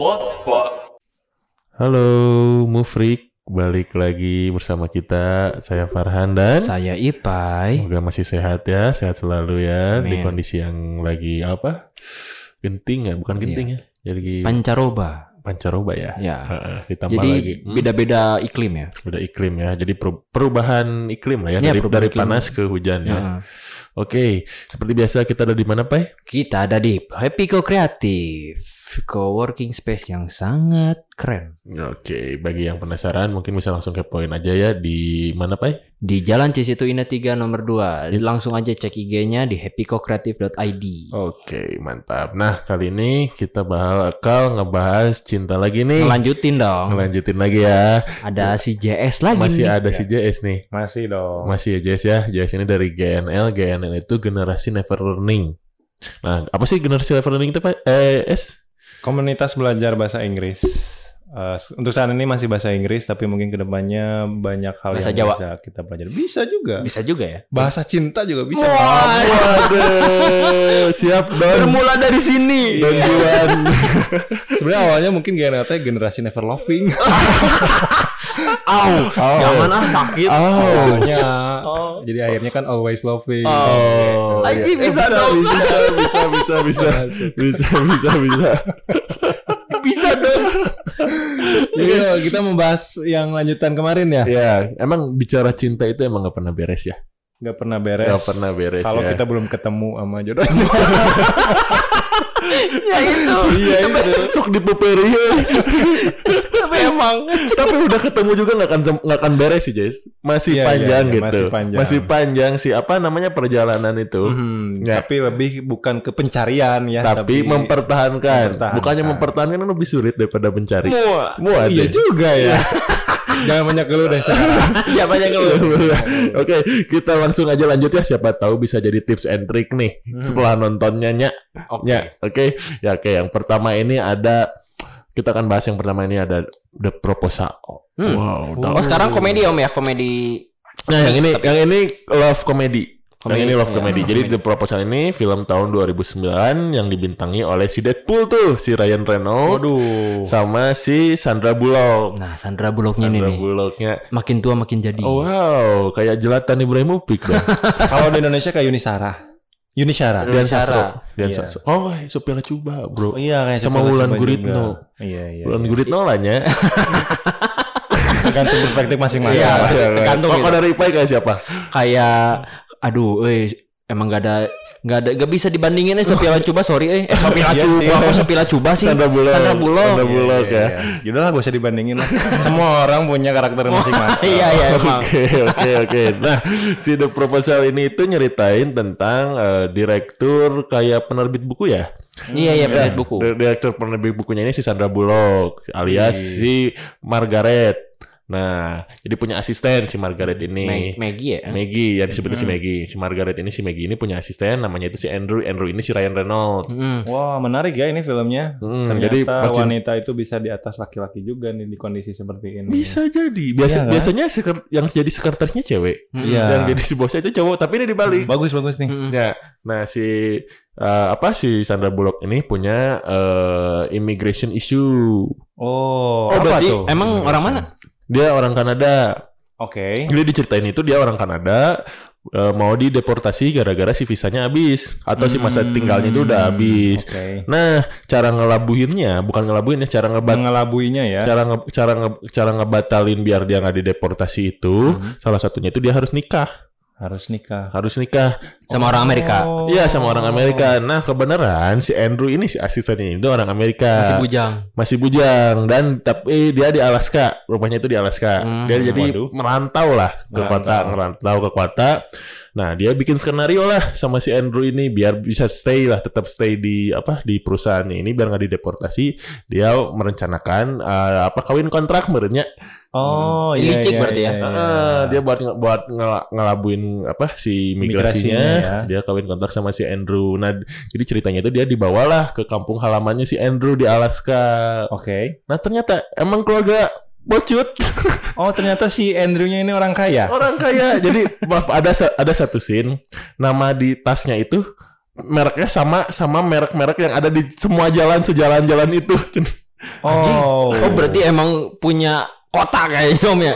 Blogspot. Halo, Mufrik, balik lagi bersama kita. Saya Farhan dan Saya Ipai. semoga masih sehat ya, sehat selalu ya di Amin. kondisi yang lagi apa? Genting ya, bukan genting ya. Jadi Pancaroba. Pancaroba ya. Ya. Heeh, ditambah Jadi lagi hmm, beda-beda iklim ya. beda iklim ya. Jadi per- perubahan iklim lah ya, Ya, dari dari iklim. panas ke hujan ya. Ya. Oke, seperti biasa kita ada di mana, Pai? Kita ada di Happy Co Kreatif, co-working space yang sangat keren. Oke, bagi yang penasaran mungkin bisa langsung kepoin aja ya di mana, Pai? Di Jalan Cisitu Indah 3 nomor 2. Langsung aja cek IG-nya di happycocreative.id. Oke, mantap. Nah, kali ini kita bakal ngebahas cinta lagi nih. Ngelanjutin dong. Ngelanjutin lagi ya. Ada si JS lagi Masih nih. ada si JS nih. Masih dong. Masih ya JS ya. JS ini dari GNL. GNL itu generasi never learning. Nah, apa sih generasi never learning itu, Pak? Eh, S? Komunitas belajar bahasa Inggris. Eh, untuk saat ini masih bahasa Inggris, tapi mungkin ke depannya banyak hal Bahasa yang Jawa. bisa kita pelajari. Bisa juga. Bisa juga ya. Bahasa cinta juga bisa. Waduh, siap Don. Bermula dari sini. Don Juan. Sebenarnya awalnya mungkin GNLT generasi never loving. Au, jangan ah sakit. Awalnya. Jadi akhirnya kan always loving. Oh, Lagi iya. bisa dong. Bisa, bisa, bisa, bisa. Bisa, bisa, bisa. Bisa dong. Jadi kalau kita membahas yang lanjutan kemarin ya, Ya, emang bicara cinta itu emang gak pernah beres ya? nggak pernah beres. Gak pernah beres Kalau ya. kita belum ketemu sama jodoh. ya itu. Iya, itu. Sok dipuperi ya. Tapi emang. Tapi udah ketemu juga nggak akan nggak akan beres sih, Jess. Masih Iya, panjang iya, iya, gitu. masih panjang. Masih panjang sih apa namanya perjalanan itu. Hmm, Ya. Tapi lebih bukan ke pencarian ya, Tapi, mempertahankan. mempertahankan. Bukannya mempertahankan kan lebih sulit daripada mencari. Muat Iya deh. juga ya. Jangan banyak keluh deh sekarang. Ya banyak lu. Oke, kita langsung aja lanjut ya. Siapa tahu bisa jadi tips and trick nih setelah nontonnya nya. Oke. Ya, oke. Ya, oke. Yang pertama ini ada kita akan bahas yang pertama ini ada The Proposal. Hmm. Wow. Oh sekarang komedi om ya komedi. Nah, yang ini yang ini love comedy. Comedy, yang ini love ya. comedy. Jadi The Proposal ini film tahun 2009 yang dibintangi oleh si Deadpool tuh, si Ryan Reynolds Waduh. sama si Sandra Bullock. Nah Sandra Bullocknya ini Sandra nih. Bullocknya. Makin tua makin jadi. Oh, wow, kayak jelatan Ibrahimovic dong. Kalau di Indonesia kayak Yunisara. Yunisara. Dian. Sastro. Dian Iya. Sastro. Oh, Sopiala Cuba, bro. Oh, iya kayak Sama Wulan Guritno. Iya iya. Bulan iya. Guritno lah nya. Tergantung perspektif masing-masing. Iya, Iya, tergantung Oh, gitu. kalau dari Ipai kayak siapa? Kayak aduh, eh emang gak ada nggak ada nggak bisa dibandingin eh Sophia Lacuba sorry eh eh Sophia Iya Lacuba sih. kok Sophia Lacuba sih Sandra Bullock. Sandra Bullock Sandra Iya, Bullock iya, ya. iya. Yaudah lah gak usah dibandingin lah. Semua orang punya karakter masing-masing. iya iya emang Oke oke oke. Nah si The Proposal ini itu nyeritain tentang eh, direktur kayak penerbit buku ya. iya iya penerbit buku Di- Direktur penerbit bukunya ini si Sandra Bullock alias si Margaret. Nah jadi punya asisten si Margaret ini. Mag- Maggie ya Maggie yang disebutnya si Maggie. Si Margaret ini si Maggie ini punya asisten namanya itu si Andrew. Andrew ini si Ryan Reynolds. Mm. Wah menarik ya ini filmnya. Hmm, Ternyata jadi wanita itu bisa di atas laki-laki juga nih di kondisi seperti ini. Bisa jadi. Biasa Iya kan? biasanya seker- yang jadi sekretarisnya cewek. Iya. Dan jadi si bosnya itu cowok, tapi ini dibalik. Bagus bagus nih. Mm. Ya, nah si eh, apa si Sandra Bullock ini punya eh, immigration issue. Oh, Oh apa berarti tuh? emang orang mana Dia orang Kanada. Oke. Jadi diceritain itu dia orang Kanada eh, mau dideportasi gara-gara si visanya habis atau si masa Hmm, tinggalnya itu udah habis. Oke. Nah, cara ngelabuhinnya bukan ngelabuhinnya, cara ngebat ya. cara nge, cara nge, cara ngebatalin biar dia nggak dideportasi itu salah satunya itu dia harus nikah, Harus nikah. harus nikah. sama orang Amerika Oh. Iya sama orang Amerika. Nah kebenaran si Andrew ini si asistennya itu orang Amerika. masih bujang Masih bujang dan tapi dia di Alaska. Rumahnya itu di Alaska. Hmm, dia jadi waduh. merantau lah ke Merantau. kota, merantau ke kota. Nah, dia bikin skenario lah sama si Andrew ini biar bisa stay lah, tetap stay di apa di perusahaan ini biar nggak dideportasi. Dia merencanakan eh, apa kawin kontrak menurutnya. Oh, Hmm. iya, Licik iya, berarti ya? iya, iya. Ah, dia buat buat ngela- ngelabuin apa si migrasinya, Migrasinya ya. dia kawin kontrak sama si Andrew. Nah, jadi ceritanya itu dia dibawalah ke kampung halamannya si Andrew di Alaska. Oke. Nah, ternyata emang keluarga bocut Oh, ternyata si Andrew-nya ini orang kaya. orang kaya. jadi ada ada satu scene nama di tasnya itu mereknya sama sama merek-merek yang ada di semua jalan sejalan-jalan itu. Oh. Oh berarti emang punya kota kayaknya om ya?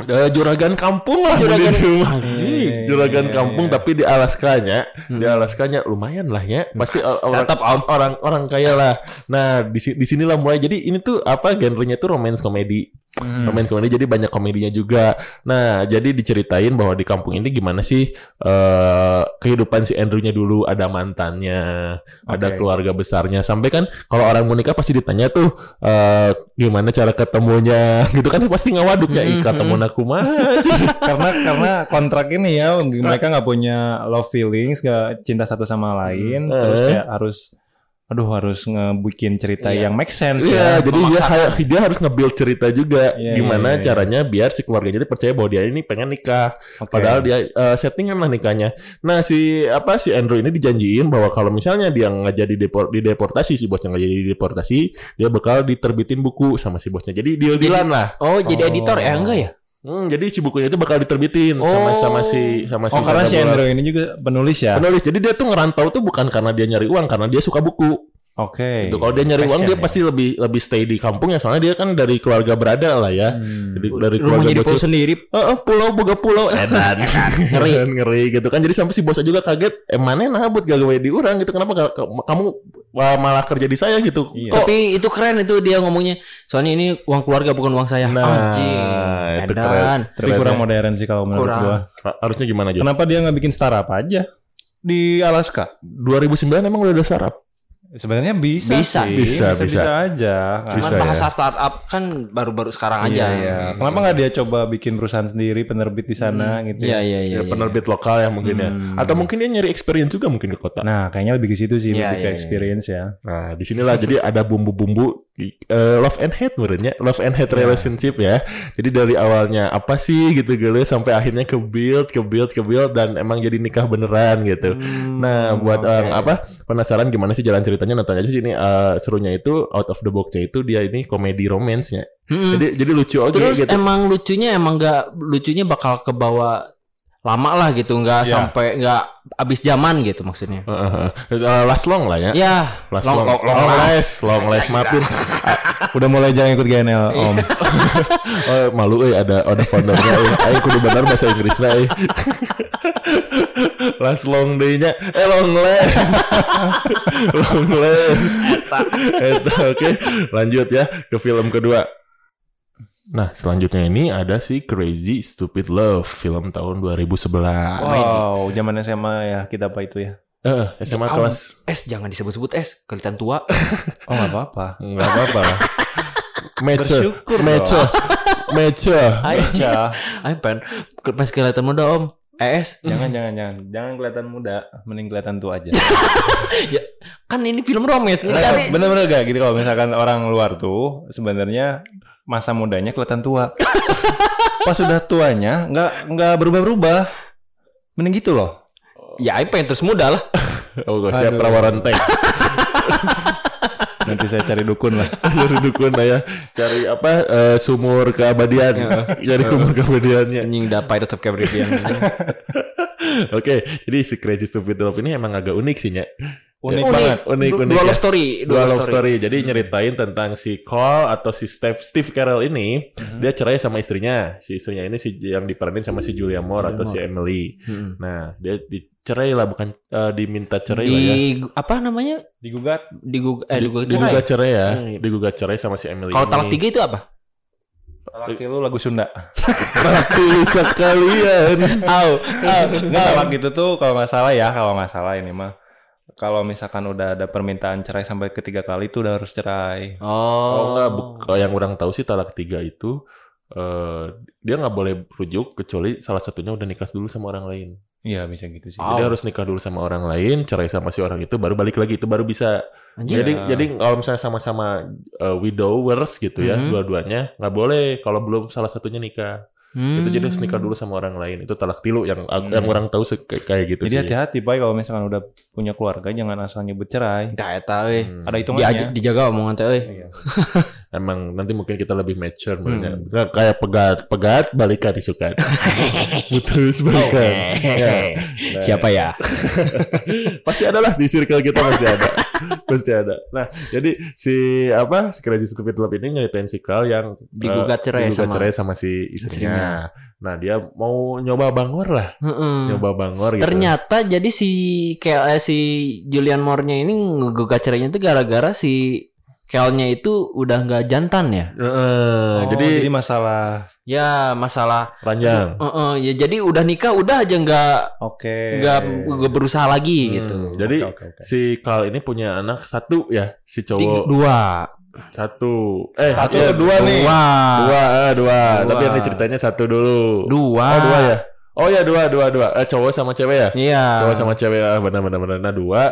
Eh, juragan kampung lah Juragan- di rumah. Anjing. Juragan Iya, kampung iya. tapi di Alaskanya di Alaskanya lumayan lah ya. Pasti o- orang Tetap, Om. orang orang kaya lah. Nah di di sinilah mulai. Jadi ini tuh apa genrenya tuh romance komedi Hmm. romance komedi jadi banyak komedinya juga nah jadi diceritain bahwa di kampung ini gimana sih eh kehidupan si Andrewnya dulu ada mantannya ada Oke. keluarga besarnya sampai kan kalau orang mau nikah pasti ditanya tuh eh gimana cara ketemunya gitu kan pasti ngawaduk ya ih ketemu aku mah karena karena kontrak ini ya mereka nggak punya love feelings nggak cinta satu sama lain Hmm. terus Eh. kayak harus aduh harus ngebikin cerita Iya. yang make sense Iya, ya jadi dia dia harus nge-build cerita juga Iya, gimana iya, iya. caranya biar si keluarganya jadi percaya bahwa dia ini pengen nikah. Oke. Padahal dia eh, settingan lah nikahnya. Nah, si apa si Andrew ini dijanjiin bahwa kalau misalnya dia nggak jadi depor, dideportasi si bosnya nggak jadi deportasi, dia bakal diterbitin buku sama si bosnya. Jadi deal-dealan lah. Oh jadi Oh. editor ya enggak ya? Hmm, jadi si bukunya itu bakal diterbitin sama Oh. sama si sama si oh karena si. Andrew ini juga penulis ya penulis. Jadi dia tuh ngerantau tuh bukan karena dia nyari uang, karena dia suka buku. Oke Gitu. Kalau dia nyari uang dia ya. pasti lebih lebih stay di kampung ya soalnya dia kan dari keluarga berada lah ya. Hmm. Jadi dari Rumah keluarga jadi bocil. pulau sendiri. Eh, eh, pulau boga pulau edan ngeri ngeri gitu kan jadi sampai si bosnya juga kaget eh mana nah buat gak gawe di orang gitu kenapa ka- ka- kamu malah kerja di saya gitu Iya. kok Tapi itu keren itu dia ngomongnya. Soalnya ini uang keluarga bukan uang saya. Nah, Anjing. itu Edan. keren. tapi kurang modern sih kalau menurut Kurang. gua Ha- harusnya gimana aja kenapa dia nggak bikin startup aja di Alaska 2009 emang udah ada sarap sebenarnya bisa Bisa. sih. Bisa, bisa, bisa. aja Cuman Bisa ya. bahasa startup kan baru-baru sekarang Iya, aja. iya. Kenapa nggak dia coba bikin perusahaan sendiri penerbit di sana gitu? Iya ya? iya iya. ya, penerbit lokal ya mungkin ya Hmm. atau mungkin dia nyari experience juga mungkin ke kota Nah, kayaknya lebih ke situ sih, Iya, lebih ke iya, iya. experience ya. Nah, di sinilah jadi ada bumbu-bumbu eh, love and hate menurutnya, love and hate relationship ya. Jadi dari awalnya apa sih gitu gitu sampai akhirnya ke build, ke build, ke build dan emang jadi nikah beneran gitu. Nah, buat oke. orang apa penasaran gimana sih jalan ceritanya nonton aja sini eh, serunya itu out of the box-nya itu dia ini komedi romance-nya. Mm-mm. Jadi jadi lucu aja Terus gitu. emang lucunya emang nggak lucunya bakal ke bawah lama lah gitu nggak Iya. sampai nggak abis zaman gitu maksudnya. Heeh, heeh. last long lah ya. Ya, Last long, long, long, long long last. last, long last maafin. Udah mulai jangan ikut GNL, Iya. Om. Oh, malu eh ada ada foundernya eh. Ayo kudu benar bahasa Inggrisnya eh. Last long day-nya eh long last. long last. Eta, Oke, lanjut ya ke film kedua. Nah, selanjutnya ini ada si Crazy Stupid Love, film tahun 2011. Wow, zaman SMA ya kita apa itu ya? Eh, SMA Oh. kelas Es jangan disebut-sebut es, kelihatan tua. Oh nggak apa-apa. Enggak apa-apa lah. Mecho, Bersyukur mecho, mecho. Aja. Ayo pen, masih kelihatan muda om. Eh, Es, jangan jangan jangan jangan kelihatan muda, mending kelihatan tua aja. kan ini film Nah, kan- Bener-bener gak gitu kalau misalkan orang luar tuh sebenarnya masa mudanya kelihatan tua. Pas sudah tuanya nggak nggak berubah-berubah. Mending gitu loh. ya Ayo pengen terus muda lah. Oh, gue siap perawaran tank. Nanti saya cari dukun lah. Cari dukun lah ya. Cari apa? eh, sumur keabadian. Cari sumur keabadiannya. Anjing Pirates of Caribbean. Oke, jadi si Crazy Stupid Love ini emang agak unik sih, Nya. Unik, Unik. banget. Unik, unik Dua ya. love story, Dua love story. Jadi nyeritain tentang si Cole atau si Steve, Steve Carell ini, dia cerai sama istrinya. Si istrinya ini si yang diperanin sama si Julia Moore Julia atau si Emily. Hmm. Nah, dia dicerai lah bukan eh, diminta cerai lah ya. Di apa namanya? Digugat. Di Google eh Di- di digugat cerai ya. Hmm. Digugat cerai sama si Emily. Kalau talak tiga itu apa? Laki lu lagu Sunda. Laki sekalian. Au, au, Nggak, talak gitu tuh kalau nggak salah ya, kalau nggak salah ini mah. Kalau misalkan udah ada permintaan cerai sampai ketiga kali itu udah harus cerai. Oh Oh, kalau yang orang tahu sih talak tiga itu eh dia nggak boleh rujuk kecuali salah satunya udah nikah dulu sama orang lain. Iya bisa gitu sih. Oh. Jadi harus nikah dulu sama orang lain, cerai sama si orang itu, baru balik lagi itu baru bisa. Anjing. Jadi Iya. jadi kalau misalnya sama-sama eh, widowers gitu ya, Mhm. dua-duanya nggak boleh kalau belum salah satunya nikah. Hmm. Itu jadi harus nikah dulu sama orang lain. Itu talak tilu yang Hmm. yang orang tahu se- kayak gitu Jadi sih. hati-hati Pak kalau misalkan udah punya keluarga jangan asal nyebut cerai. Entah eta euy. Hmm. Ada hitungannya. Diajak dijaga omongan teh euy. Iya. Emang nanti mungkin kita lebih mature Hmm. Nggak Kayak pegat, pegat balikan disukan. Putus balikan. Ya. Nah, Siapa ya? Pasti ada lah di circle kita masih ada. pasti ada. Nah, jadi si apa si Crazy Stupid Love ini nyeritain si Carl yang Digugat eh, cerai digugat sama- cerai sama si istrinya. istrinya. Nah, dia mau nyoba bangor lah, Heeh. nyoba bangor gitu. Ternyata jadi si kayak eh, si Julian Moore-nya ini ngegugat cerainya itu gara-gara si Kel-nya itu udah nggak jantan ya. Heeh, Oh, jadi, jadi masalah Ya masalah. ranjang. Heeh, ya jadi udah nikah udah aja nggak oke. nggak nggak berusaha lagi Hmm, gitu. Jadi Oke, oke, oke. si Carl ini punya anak satu ya, si cowok dua. satu. Eh, Satu ya, dua nih? Dua. Dua, eh, dua. Dua. Tapi yang diceritanya satu dulu. Dua. Oh, dua ya. Oh ya dua, dua, dua. Eh, cowok sama cewek ya? Iya. Cowok sama cewek ah, benar benar benar. Nah, dua.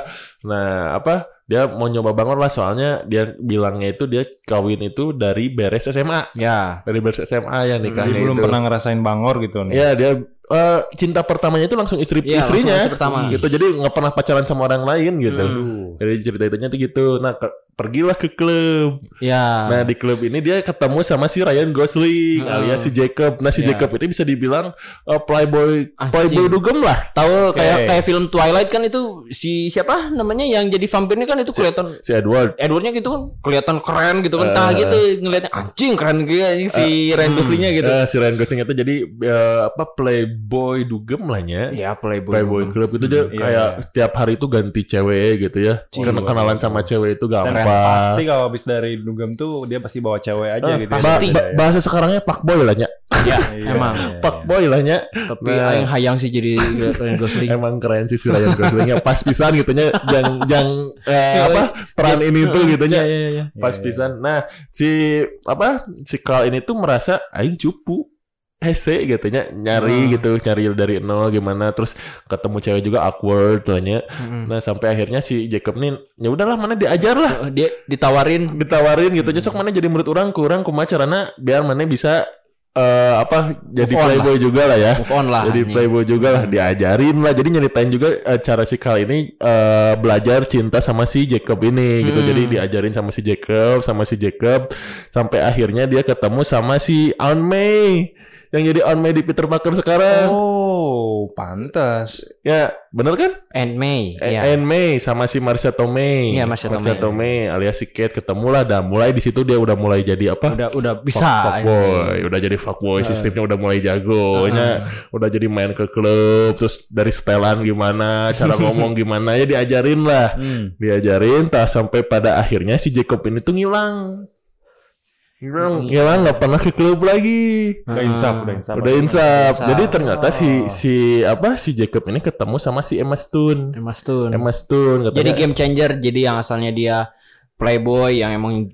Nah, apa? Dia mau nyoba bangun lah soalnya dia bilangnya itu dia kawin itu dari beres SMA. Ya. Dari beres SMA yang Jadi nikahnya belum itu. pernah ngerasain bangor gitu nih. Iya, dia eh, cinta pertamanya itu langsung istri Iya, langsung istrinya. istri pertama. Gitu. Jadi nggak pernah pacaran sama orang lain gitu. Hmm. Jadi cerita itunya tuh gitu. Nah, ke- pergilah ke klub. Ya. Nah, di klub ini dia ketemu sama si Ryan Gosling Hmm. alias si Jacob. Nah, si Iya. Jacob ini bisa dibilang eh, playboy Anjing. playboy dugem lah. Tahu Oke. kayak kayak film Twilight kan itu si siapa namanya yang jadi vampirnya kan itu kelihatan Si Edward. Edwardnya gitu kan kelihatan keren gitu kan. Entah Eh. gitu ngeliatnya anjing keren gitu si Ryan Goslingnya gitu. Eh, si Ryan Gosling itu jadi eh, apa playboy dugem lah nya. Ya playboy. Playboy club itu dia Iya, kayak iya. tiap hari itu ganti cewek gitu ya. Ken- kenalan sama cewek itu Dan gampang. pasti kalau habis dari dugem tuh dia pasti bawa cewek aja Eh, gitu ya. Pasti. ba- bahasa sekarangnya fuckboy lah nya. Ya, Iya, emang. iya, iya. Fuckboy lah nya. Tapi Nah. aing hayang sih jadi Ryan Gosling. Emang keren sih si Ryan Goslingnya pas pisan gitu nya yang yang eh, apa peran ini tuh gitu nya. Iya, iya, iya. pas Iya, iya. pisan. Nah, si apa si Carl ini tuh merasa aing cupu. Hese gitu nya nyari Hmm. gitu, cari dari nol gimana terus ketemu cewek juga awkward lah nya. Mm-mm. Nah, sampai akhirnya si Jacob nih ya udahlah mana diajar lah. Dia ditawarin Ditawarin gitu, besok mana jadi murid orang kurang kumaha carana biar mana bisa eh apa jadi Move playboy juga lah ya. move on lah. Jadi playboy juga lah diajarin lah. Jadi nyeritain juga eh, cara si Carl ini eh, belajar cinta sama si Jacob ini gitu. Hmm. Jadi diajarin sama si Jacob, sama si Jacob sampai akhirnya dia ketemu sama si Aunt May yang jadi Aunt May di Peter Parker sekarang. Oh, pantas. Ya, bener kan? And May. Eh, Iya. Aunt May sama si Marsha Tomei. Iya, Marsha Tomei. Tomei alias si Kate ketemu lah dan mulai di situ dia udah mulai jadi apa? Udah udah Fuck- bisa. fuckboy, udah jadi fuckboy, sistemnya udah mulai jago, nya udah jadi main ke klub, terus dari setelan gimana, cara ngomong gimana, ya diajarin lah, Hmm. diajarin, tak sampai pada akhirnya si Jacob ini tuh ngilang, ngilang, ngilang nggak pernah ke klub lagi, Udah insaf, udah insaf. udah insaf. insaf. Jadi ternyata si si apa si Jacob ini ketemu sama si Emma Stone, Emma Stone. Emma Stone, katanya, Jadi game changer. Jadi yang asalnya dia playboy yang emang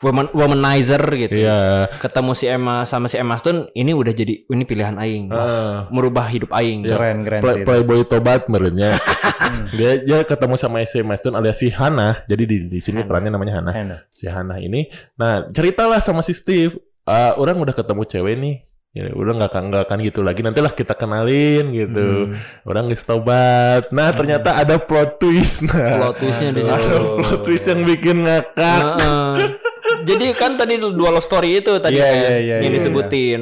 woman, womanizer gitu. Iya. Ketemu si Emma sama si Emma Stone, ini udah jadi ini pilihan aing. Ah. Merubah hidup aing. Keren, keren Play, sih. itu. playboy tobat menurutnya. dia dia ketemu sama si Emma Stone alias si Hana. Jadi di di sini perannya namanya Hana. Enak. Si Hana ini, nah ceritalah sama si Steve. "Ah, orang udah ketemu cewek nih. Ya, udah nggak akan nggak akan gitu lagi. Nantilah kita kenalin gitu. Hmm. Orang geus tobat. Nah ternyata ada plot twist. Nah, Plot twistnya di situ. ada plot twist yang bikin ngakak. Heeh. Jadi kan tadi dua love story itu tadi Iya, kan iya, iya, yang iya. disebutin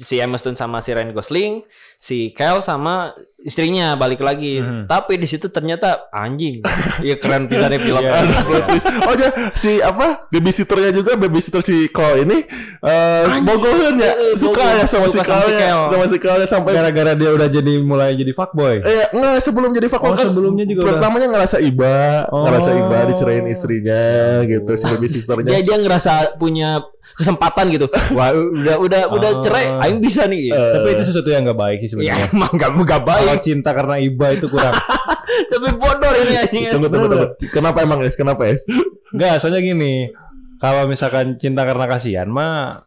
si Emma Stone sama si Ryan Gosling, si Kyle sama istrinya balik lagi. Mhm. Tapi di situ ternyata anjing. Iya keren pisannya film. Iya. Ada plot twist. Oh ya, si apa babysitternya juga babysitter si Cole ini eh bogohan ya suka ya sama si Suka sama si Cole sampai Gara-gara dia udah jadi mulai jadi fuckboy. Eh, enggak sebelum jadi fakir Oh, sebelumnya juga udah. Pertamanya ngerasa iba, Oh. ngerasa iba dicerain istrinya gitu si babysitternya. Dia dia ngerasa punya kesempatan gitu. Wah, udah udah udah Ah. cerai, aing bisa nih. Eh, Tapi itu sesuatu yang gak baik sih Ya sebenarnya. emang gak, gak Kalau baik cinta karena iba itu kurang. Tapi bodor ini anjing Tunggu, tunggu, tunggu. Kenapa emang guys? Kenapa guys? Enggak, soalnya gini. Kalau misalkan cinta karena kasihan mah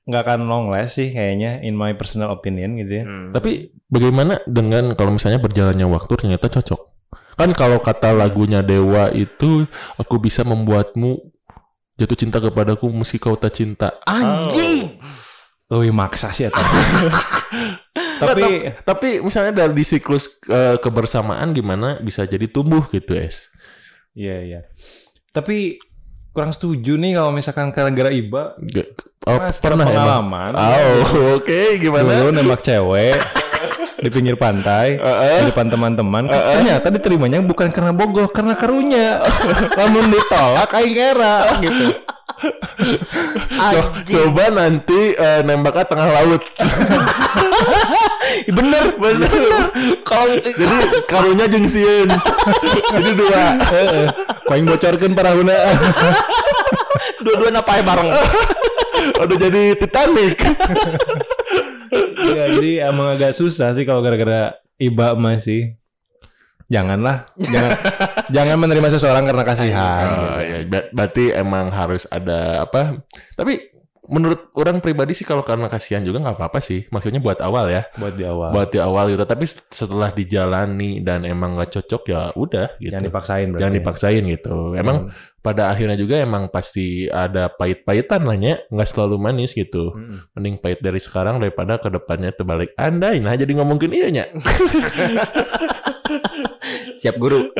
nggak akan long last sih kayaknya in my personal opinion gitu ya. Tapi bagaimana dengan kalau misalnya berjalannya waktu ternyata cocok? Kan kalau kata lagunya Dewa itu aku bisa membuatmu jatuh cinta kepadaku meski kau tak cinta. Anjing Lebih maksa sih atau. Tapi Tapi tapi misalnya dari di siklus eh, kebersamaan gimana bisa jadi tumbuh gitu, Es? iya iya. Tapi kurang setuju nih kalau misalkan gara-gara iba. G- Oh, Karena pernah emang? pengalaman. Oh, oke, gimana? Dulu nembak cewek. di pinggir pantai Heeh. di depan teman-teman ternyata diterimanya bukan karena bogoh karena karunya namun ditolak aing kera gitu Co- coba nanti eh, nembaknya tengah laut. bener, bener. Kalau jadi karunya jeung sieun. jadi dua. kau yang bocorkan parahuna Dua-dua napai bareng. Udah jadi Titanic. Ya, jadi emang agak susah sih kalau gara-gara iba masih janganlah. Jangan jangan menerima seseorang karena kasihan. Oh, ya, ber- berarti emang harus ada apa? Tapi menurut orang pribadi sih kalau karena kasihan juga nggak apa-apa sih. Maksudnya buat awal ya, buat di awal buat di awal gitu. Tapi setelah dijalani dan emang nggak cocok ya udah gitu. jangan dipaksain berarti Jangan dipaksain gitu. Emang pada akhirnya juga emang pasti ada pahit-pahitan lah ya, nggak selalu manis gitu. Mm-mm. Mending pahit dari sekarang daripada ke depannya terbalik. Andai nah jadi ngomongin iya nya. Siap guru.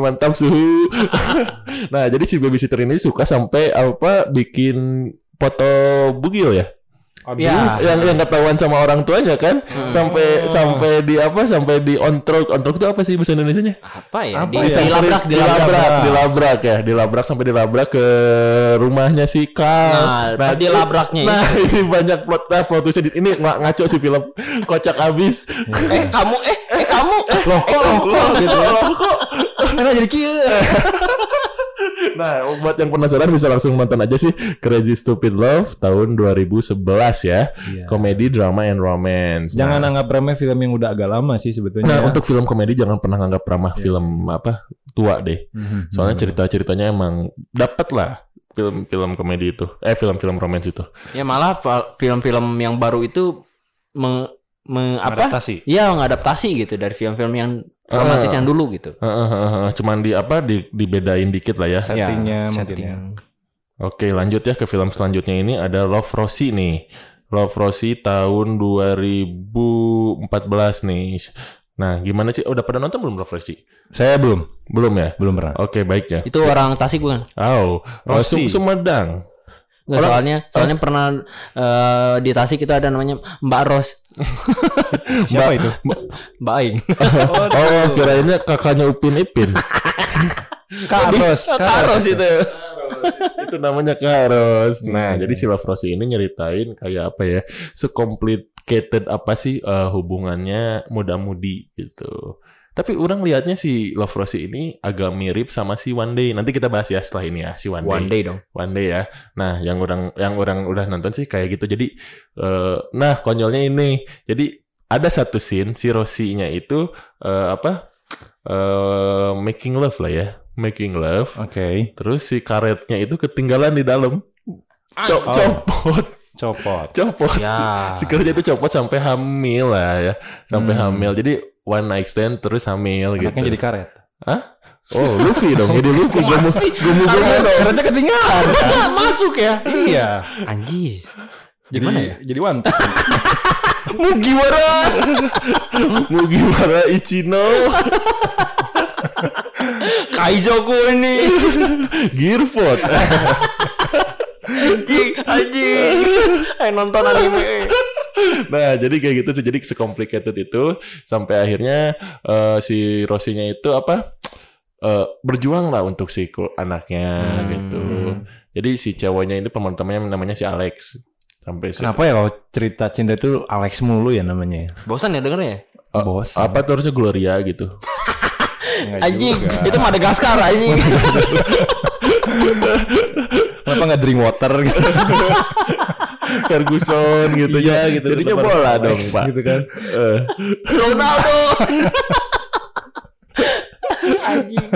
Mantap suhu. nah, jadi si babysitter ini suka sampai apa bikin foto bugil ya? Ya. Yang yang ketahuan sama orang tuanya kan? Sampai sampai di apa? Sampai di ontrok. Ontrok itu apa sih bahasa Indonesianya? Apa ya? Apa Di, ya? dilabrak, dilabrak. dilabrak, dilabrak ya, dilabrak sampai dilabrak ke rumahnya si Kal. Nah, dilabraknya Nah, ini banyak plot nah, plot twistnya ini ng- ngaco sih film kocak abis. Eh kamu, eh, eh kamu, eh, Loh kok, loh kok gitu ya. Loh kok. Karena jadi kieu Nah, buat yang penasaran bisa langsung nonton aja sih Crazy Stupid Love tahun 2011 ya. Komedi, drama, and romance. jangan Nah, anggap remeh film yang udah agak lama sih sebetulnya nah, untuk film komedi jangan pernah nganggap ramah film apa tua deh. Mhm. Soalnya cerita-ceritanya emang dapat lah film-film komedi itu. Eh, film-film romance itu. Ya malah film-film yang baru itu meng, meng- apa? Iya ngadaptasi gitu dari film-film yang romantis Ah. yang dulu gitu. Heeh, heeh, heeh. Cuman di apa di dibedain dikit lah ya. Settingnya Ya, mungkin setting. ya. Oke, lanjut ya ke film selanjutnya ini ada Love Rosie nih. Love Rosie tahun 2014 nih. Nah, gimana sih? Udah pada nonton belum Love Rosie? Saya belum, Belum ya? belum pernah. Oke, baik ya. Itu orang Tasik bukan? Oh, Rosie. Rosie Sumedang. Nggak, Orang- soalnya soalnya pernah eh, di Tasik itu ada namanya Mbak Ros, Siapa itu? Mbak Aing. Oh, kirainnya kakaknya Upin Ipin. Kak Ros. Kak Ros itu. itu namanya Karos. Nah, jadi si Love Rosie ini nyeritain kayak apa ya? Secomplicated apa sih eh, hubungannya muda-mudi gitu. Tapi orang lihatnya si Love Rosie ini agak mirip sama si One Day. Nanti kita bahas ya setelah ini ya si One, One Day. day dong. One Day ya. Nah, yang orang yang orang udah nonton sih kayak gitu. Jadi eh, nah konyolnya ini. Jadi ada satu scene si Rosie-nya itu eh, apa? eh making love lah ya. Making love. Oke. Terus si karetnya itu ketinggalan di dalam. Co- Oh. Copot, Copot. copot. Ya. Si, si karetnya itu copot sampai hamil lah ya. Sampai Hmm. hamil. Jadi one night stand terus hamil Anaknya gitu. jadi karet. Oh, Luffy dong. Jadi Luffy. Gue mau gue dong. Karetnya ketinggalan. Masuk ya. iya. Anjir. Jadi Gimana ya? Jadi wanita. Mugiwara. Mugiwara Ichino. Kaijoku ini. Gearford. Anjing, anjing. Eh nonton anime. Nah, jadi kayak gitu sih. Jadi secomplicated itu sampai akhirnya eh, si Rosinya itu apa? eh, berjuang lah untuk si anaknya Hmm. gitu. Jadi si cowoknya ini teman-temannya namanya si Alex. Sampai si- Kenapa ya kalau cerita cinta itu Alex mulu ya namanya? Bosan ya denger ya? Eh, Bos. apa tuh harusnya Gloria gitu. Anjing, itu Madagaskar anjing. Kenapa nggak drink water gitu? Ferguson gitu ya gitu. Jadinya bola dong, Pak. Gitu kan. Eh. Ronaldo. anjing.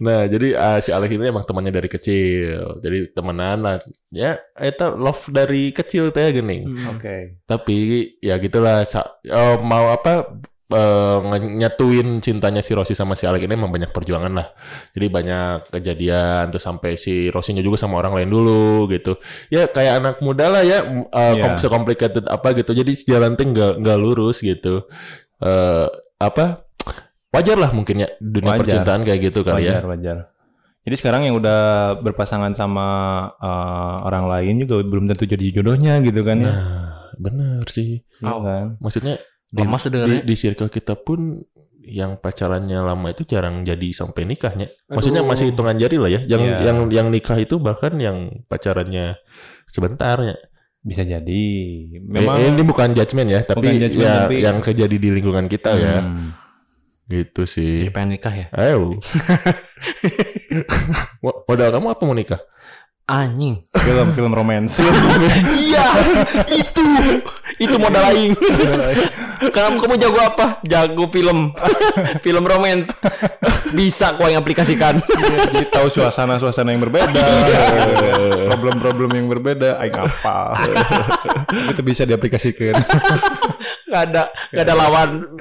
Nah, jadi ah, si Alex ini emang temannya dari kecil. Jadi temenan lah. Ya, eta love dari kecil teh gini. Oke. Tapi ya gitulah sa- eh, mau apa eh, nge- nyatuin cintanya si Rossi sama si Alex ini emang banyak perjuangan lah. Jadi banyak kejadian terus sampai si Rossinya juga sama orang lain dulu gitu. Ya kayak anak muda lah ya m- eh, Iya. kom- secomplicated apa gitu. Jadi jalan teh nggak nggak lurus gitu. Eh apa wajar lah mungkin ya dunia Wajar. percintaan kayak gitu kali wajar, ya. wajar. Jadi sekarang yang udah berpasangan sama eh, orang lain juga belum tentu jadi jodohnya gitu kan ya. Nah, bener sih. Iya Oh. kan? Maksudnya Di, Lama di, di circle kita pun yang pacarannya lama itu jarang jadi sampai nikahnya. Maksudnya Aduh. masih hitungan jari lah ya. Yang Iya. yang yang nikah itu bahkan yang pacarannya sebentarnya. Bisa jadi. Memang ini bukan judgement ya, tapi Bukan judgement, ya tapi- yang terjadi di lingkungan kita ya. Hmm. Gitu sih. Jadi pengen nikah ya? Ayo. Mo- Modal kamu apa mau nikah? Anjing. film film romance. iya, itu. Itu modal aing. Kamu kamu jago apa? Jago film. film romance. Bisa kau yang aplikasikan. Jadi tahu suasana-suasana yang berbeda, problem-problem yang berbeda, aing apa. Itu bisa diaplikasikan. Gak ada, gak ada lawan.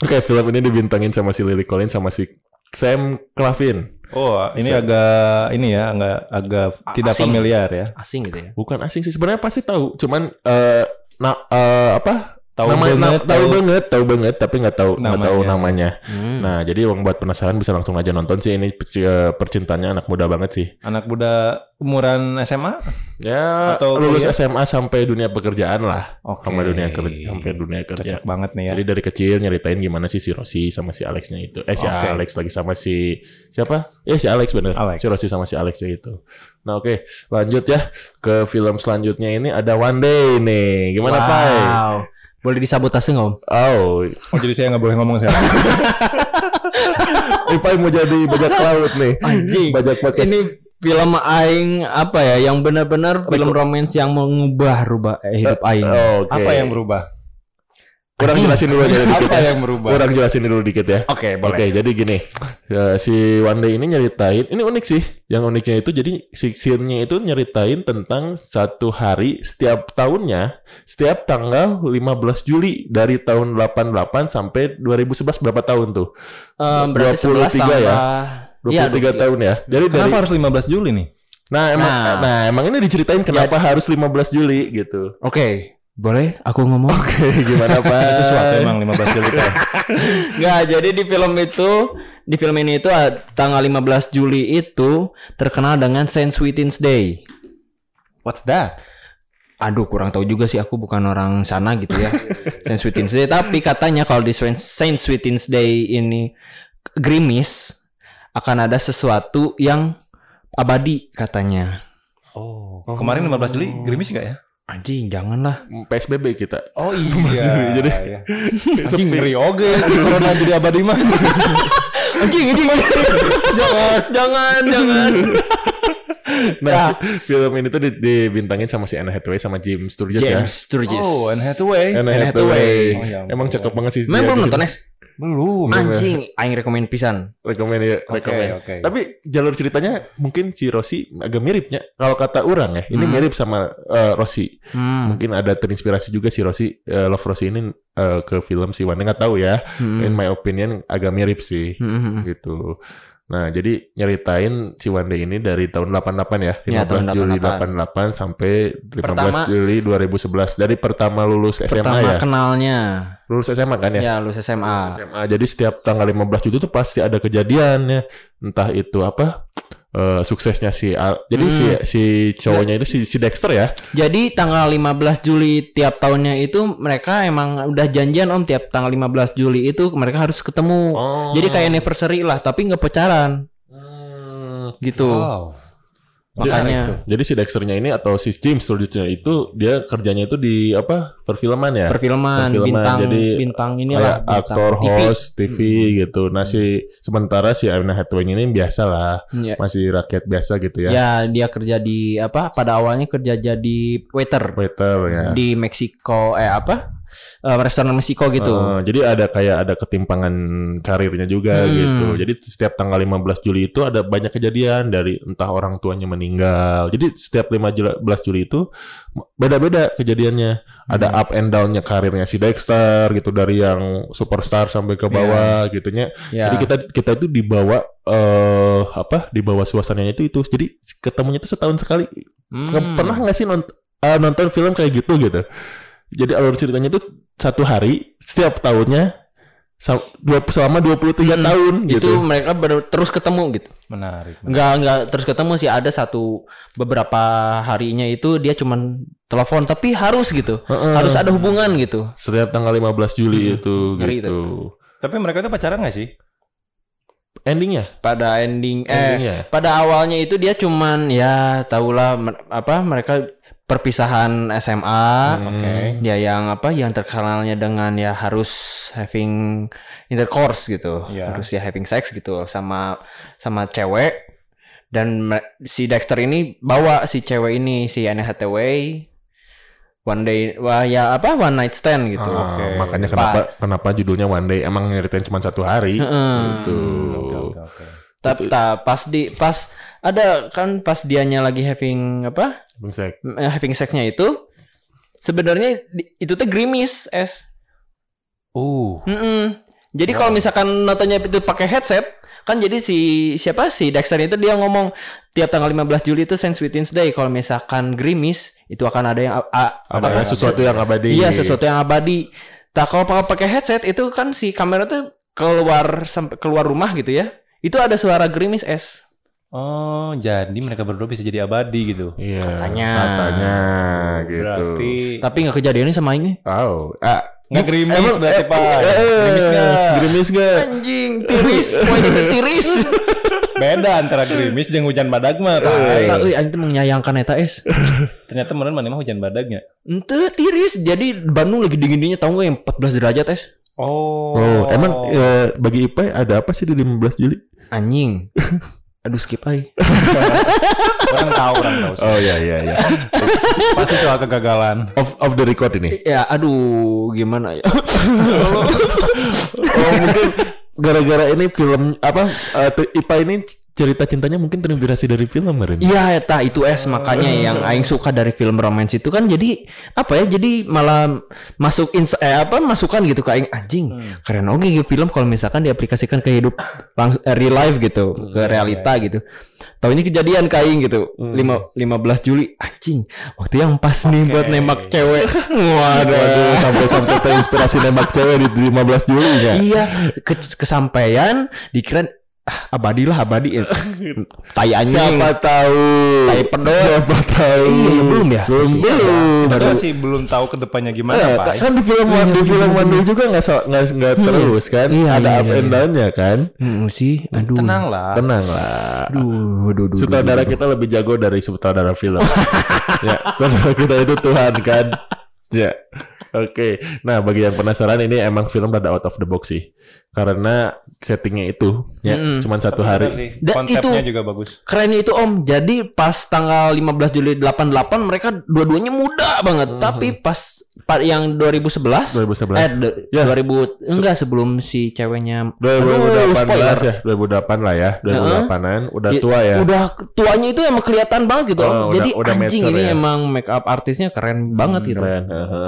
Oke, film ini dibintangin sama si Lily Collins sama si Sam Claflin. Oh, ini agak ini ya, agak agak tidak Asing. familiar ya. Asing gitu ya. Bukan asing sih sebenarnya pasti tahu, cuman eh nah eh, apa? Tahu Nama- banget, na- tahu tahu- banget, tahu banget, tapi nggak tahu nggak tahu Namanya. Hmm. Nah, jadi uang buat penasaran bisa langsung aja nonton sih ini eh, percintaannya anak muda banget sih. Anak muda umuran SMA? Ya, Atau lulus kuliah? SMA sampai dunia pekerjaan lah, Oke. sama dunia kerja, sampai dunia kerja. Cocok banget nih ya. Jadi dari kecil nyeritain gimana sih si Rossi sama si Alexnya itu. Eh si Oke. Alex lagi sama si siapa? Ya si Alex bener. Alex. Si Rossi sama si Alexnya itu. Nah oke lanjut ya ke film selanjutnya ini ada One Day nih. Gimana Pai? Boleh disabotase nggak om? Oh, Oh jadi saya nggak boleh ngomong sekarang. ini Pai mau jadi bajak laut nih. Anjing. Bajak podcast. Ini film aing apa ya? Yang benar-benar film romance yang mengubah rubah eh, hidup aing. Oh, Oke. Apa yang berubah? Kurang Anjing. jelasin dulu aja dikit Apa ya. yang berubah? Kurang jelasin dulu dikit ya. Oke, Oke, jadi gini, ya, si One Day ini nyeritain, ini unik sih. Yang uniknya itu jadi si scene-nya itu nyeritain tentang satu hari setiap tahunnya, setiap tanggal 15 Juli dari tahun 88 sampai 2011 berapa tahun tuh? Eh, berarti 23 11 ya? tambah 23 Iya, tahun ya. Jadi dari Kenapa harus 15 Juli nih? Nah, emang Nah. nah. emang ini diceritain kenapa harus 15 Juli gitu. Oke, boleh aku ngomong? Oke, gimana Pak? Sesuatu emang 15 Juli Pak. Nggak, jadi di film itu di film ini itu ah, tanggal 15 Juli itu terkenal dengan Saint Sweetins Day. What's that? Aduh, kurang tahu juga sih aku bukan orang sana gitu ya. Saint Sweetins Day, tapi katanya kalau di Saint Sweetins Day ini gerimis akan ada sesuatu yang abadi katanya. Oh, kemarin 15 Juli gerimis nggak ya? Anjing, janganlah. PSBB kita. Oh iya. jadi anjing ngeri oge corona jadi abadi mah. Anjing, anjing. jangan, jangan, jangan. Nah, film ini tuh di- dibintangin sama si Anne Hathaway sama Jim Sturgis ya. James Sturgis. Oh, Anne Hathaway. Anne Anne Hathaway. Hathaway. Oh, ya Emang cakep banget sih. Memang dia belum nonton. Nes? Belum. Anjing, aing rekomen pisan. Rekomen ya, Oke, rekomen. oke. Tapi jalur ceritanya mungkin si Rossi agak miripnya. Kalau kata orang ya, ini Hmm. mirip sama eh, Rossi. Hmm. Mungkin ada terinspirasi juga si Rossi, eh, Love Rossi ini eh, ke film si Wanda nggak tahu ya. Hmm. In my opinion agak mirip sih. Hmm. gitu. Nah, jadi nyeritain si Wanda ini dari tahun 88 ya, 15 Ya, tahun Juli 88. 88 sampai 15 Pertama- Juli 2011. Dari pertama lulus SMA Pertama ya. kenalnya. Lulus SMA kan ya? Ya, lulus SMA. SMA. Jadi setiap tanggal 15 Juli itu pasti ada kejadiannya. Entah itu apa? Eh, suksesnya si Al. Jadi Hmm. si si cowoknya itu si, si Dexter ya. Jadi tanggal 15 Juli tiap tahunnya itu mereka emang udah janjian om tiap tanggal 15 Juli itu mereka harus ketemu. Oh. Jadi kayak anniversary lah tapi nggak pacaran Hmm. gitu. Wow. Makanya Jadi si Dexternya ini atau si James Sturgisnya itu dia kerjanya itu di apa? Perfilman ya. perfilman, Perfilman, bintang jadi bintang kayak inilah bintang aktor TV. host TV gitu. Nah si sementara si Anne Hathaway ini biasa lah, Ya. masih rakyat biasa gitu ya. ya dia kerja di apa pada awalnya kerja jadi waiter Waiter ya. di Meksiko eh apa Eh, restoran Meksiko gitu. Eh, jadi ada kayak ada ketimpangan karirnya juga Hmm. gitu. Jadi setiap tanggal 15 Juli itu ada banyak kejadian dari entah orang tuanya meninggal. Jadi setiap 15 Juli itu beda-beda kejadiannya. Ada Hmm. up and down-nya karirnya si Dexter gitu dari yang superstar sampai ke bawah gitunya. ya. Jadi kita kita itu dibawa eh apa? Dibawa suasananya itu itu. Jadi ketemunya itu setahun sekali. Hmm. Pernah nggak sih nont- eh, nonton film kayak gitu gitu? Jadi alur ceritanya itu satu hari setiap tahunnya selama 23 tahun itu gitu. mereka ber- terus ketemu gitu Menarik. nggak nggak terus ketemu sih ada satu beberapa harinya itu dia cuman telepon tapi harus gitu Heeh. harus ada hubungan gitu Setiap tanggal 15 Juli itu Ngeri gitu. Tapi mereka tuh pacaran gak sih? Endingnya? pada ending eh Endingnya? pada awalnya itu dia cuman ya tahulah apa mereka perpisahan SMA Hmm. Oke. dia yang apa yang terkenalnya dengan ya harus having intercourse gitu Iya. harus ya having sex gitu sama sama cewek dan si Dexter ini bawa si cewek ini si Anne Hathaway one day wah ya apa one night stand gitu Ah, Oke. Makanya kenapa kenapa judulnya One Day emang nyeritain cuma satu hari Heeh. gitu. Oke, oke, oke. tapi ta- pas di pas ada kan pas dianya lagi having apa Bang Sek. eh, having sexnya itu sebenarnya itu tuh grimis es Uh, Mm-mm. Jadi kalau misalkan nontonnya itu pakai headset, kan jadi si siapa si Dexter itu dia ngomong tiap tanggal 15 Juli itu Saint Sweetins Day. Kalau misalkan Grimis itu akan ada yang a- a- Ada apa? sesuatu yang abadi. Iya sesuatu yang abadi. Tak kalau pakai pakai headset itu kan si kamera tuh keluar sampai keluar rumah gitu ya. Itu ada suara Grimis es. Oh jadi mereka berdua bisa jadi abadi gitu. Iya. Katanya. Katanya gitu. Berarti Tapi nggak kejadian sama ini. Oh, ah, nggak gerimis emang- berarti eh, pak. eh, eh, Gerimis nggak? Gerimis gak? Anjing, tiris, poinnya tiris. Beda antara gerimis jeung hujan badag mah. Nah, euy anjing menyayangkan eta es. Ternyata meureun mana mah hujan badagnya. Ente tiris. Jadi Bandung lagi dingin-dinginnya tahu nggak yang 14 derajat es? Oh. Oh, emang eh, bagi Ipai ada apa sih di 15 Juli? Anjing. Aduh skip aja. orang tahu orang tahu. Oh iya iya iya. Pasti soal kegagalan. Off off the record ini. Ya aduh gimana ya. Oh mungkin gara-gara ini film apa te- Ipa ini cerita cintanya mungkin terinspirasi dari film kemarin. Iya eta itu es makanya yang aing suka dari film romance itu kan jadi apa ya jadi malah masuk ins eh apa masukan gitu ke aing anjing keren oke gitu film kalau misalkan diaplikasikan ke hidup lang eh, real life gitu ke realita gitu. Tahu ini kejadian ke aing gitu. Lima 15 Juli anjing waktu yang pas nih buat nembak cewek. Waduh. Waduh, sampai-sampai terinspirasi nembak cewek di 15 Juli ya. Iya, ke kesampaian dikira ah, abadi lah abadi. Tai anjing. Siapa tahu? Tai pedot. Siapa tahu? Iya, ya belum ya? Belum Iya, belum. Kita sih belum tahu ke depannya Eh, gimana pak. kan di film One di film One Day juga nggak so- nggak nggak terus kan? Iya, Ada iya, up iya, and iya. down-nya kan? Hmm, sih, aduh. Tenang lah. Tenang lah. Aduh, aduh, aduh, Sutradara kita lebih jago dari sutradara film. ya, sutradara kita itu Tuhan kan. Ya. Oke. Nah, bagi yang penasaran ini emang film rada out of the box sih. Karena settingnya itu ya Mm-mm. cuman satu Bener hari. sih. Dan itu- juga bagus. Kerennya itu Om, jadi pas tanggal 15 Juli 88 mereka dua-duanya muda banget. Tapi pas pa- yang 2011 2011. eh Ya. 2000 enggak sebelum si ceweknya 2018 spoiler. ya, 2008 lah ya, 2008an udah Ya, tua ya. Udah tuanya itu emang kelihatan banget gitu. Oh, Om. udah- Jadi udah anjing mature ini ya. emang make up artisnya keren banget gitu. Keren.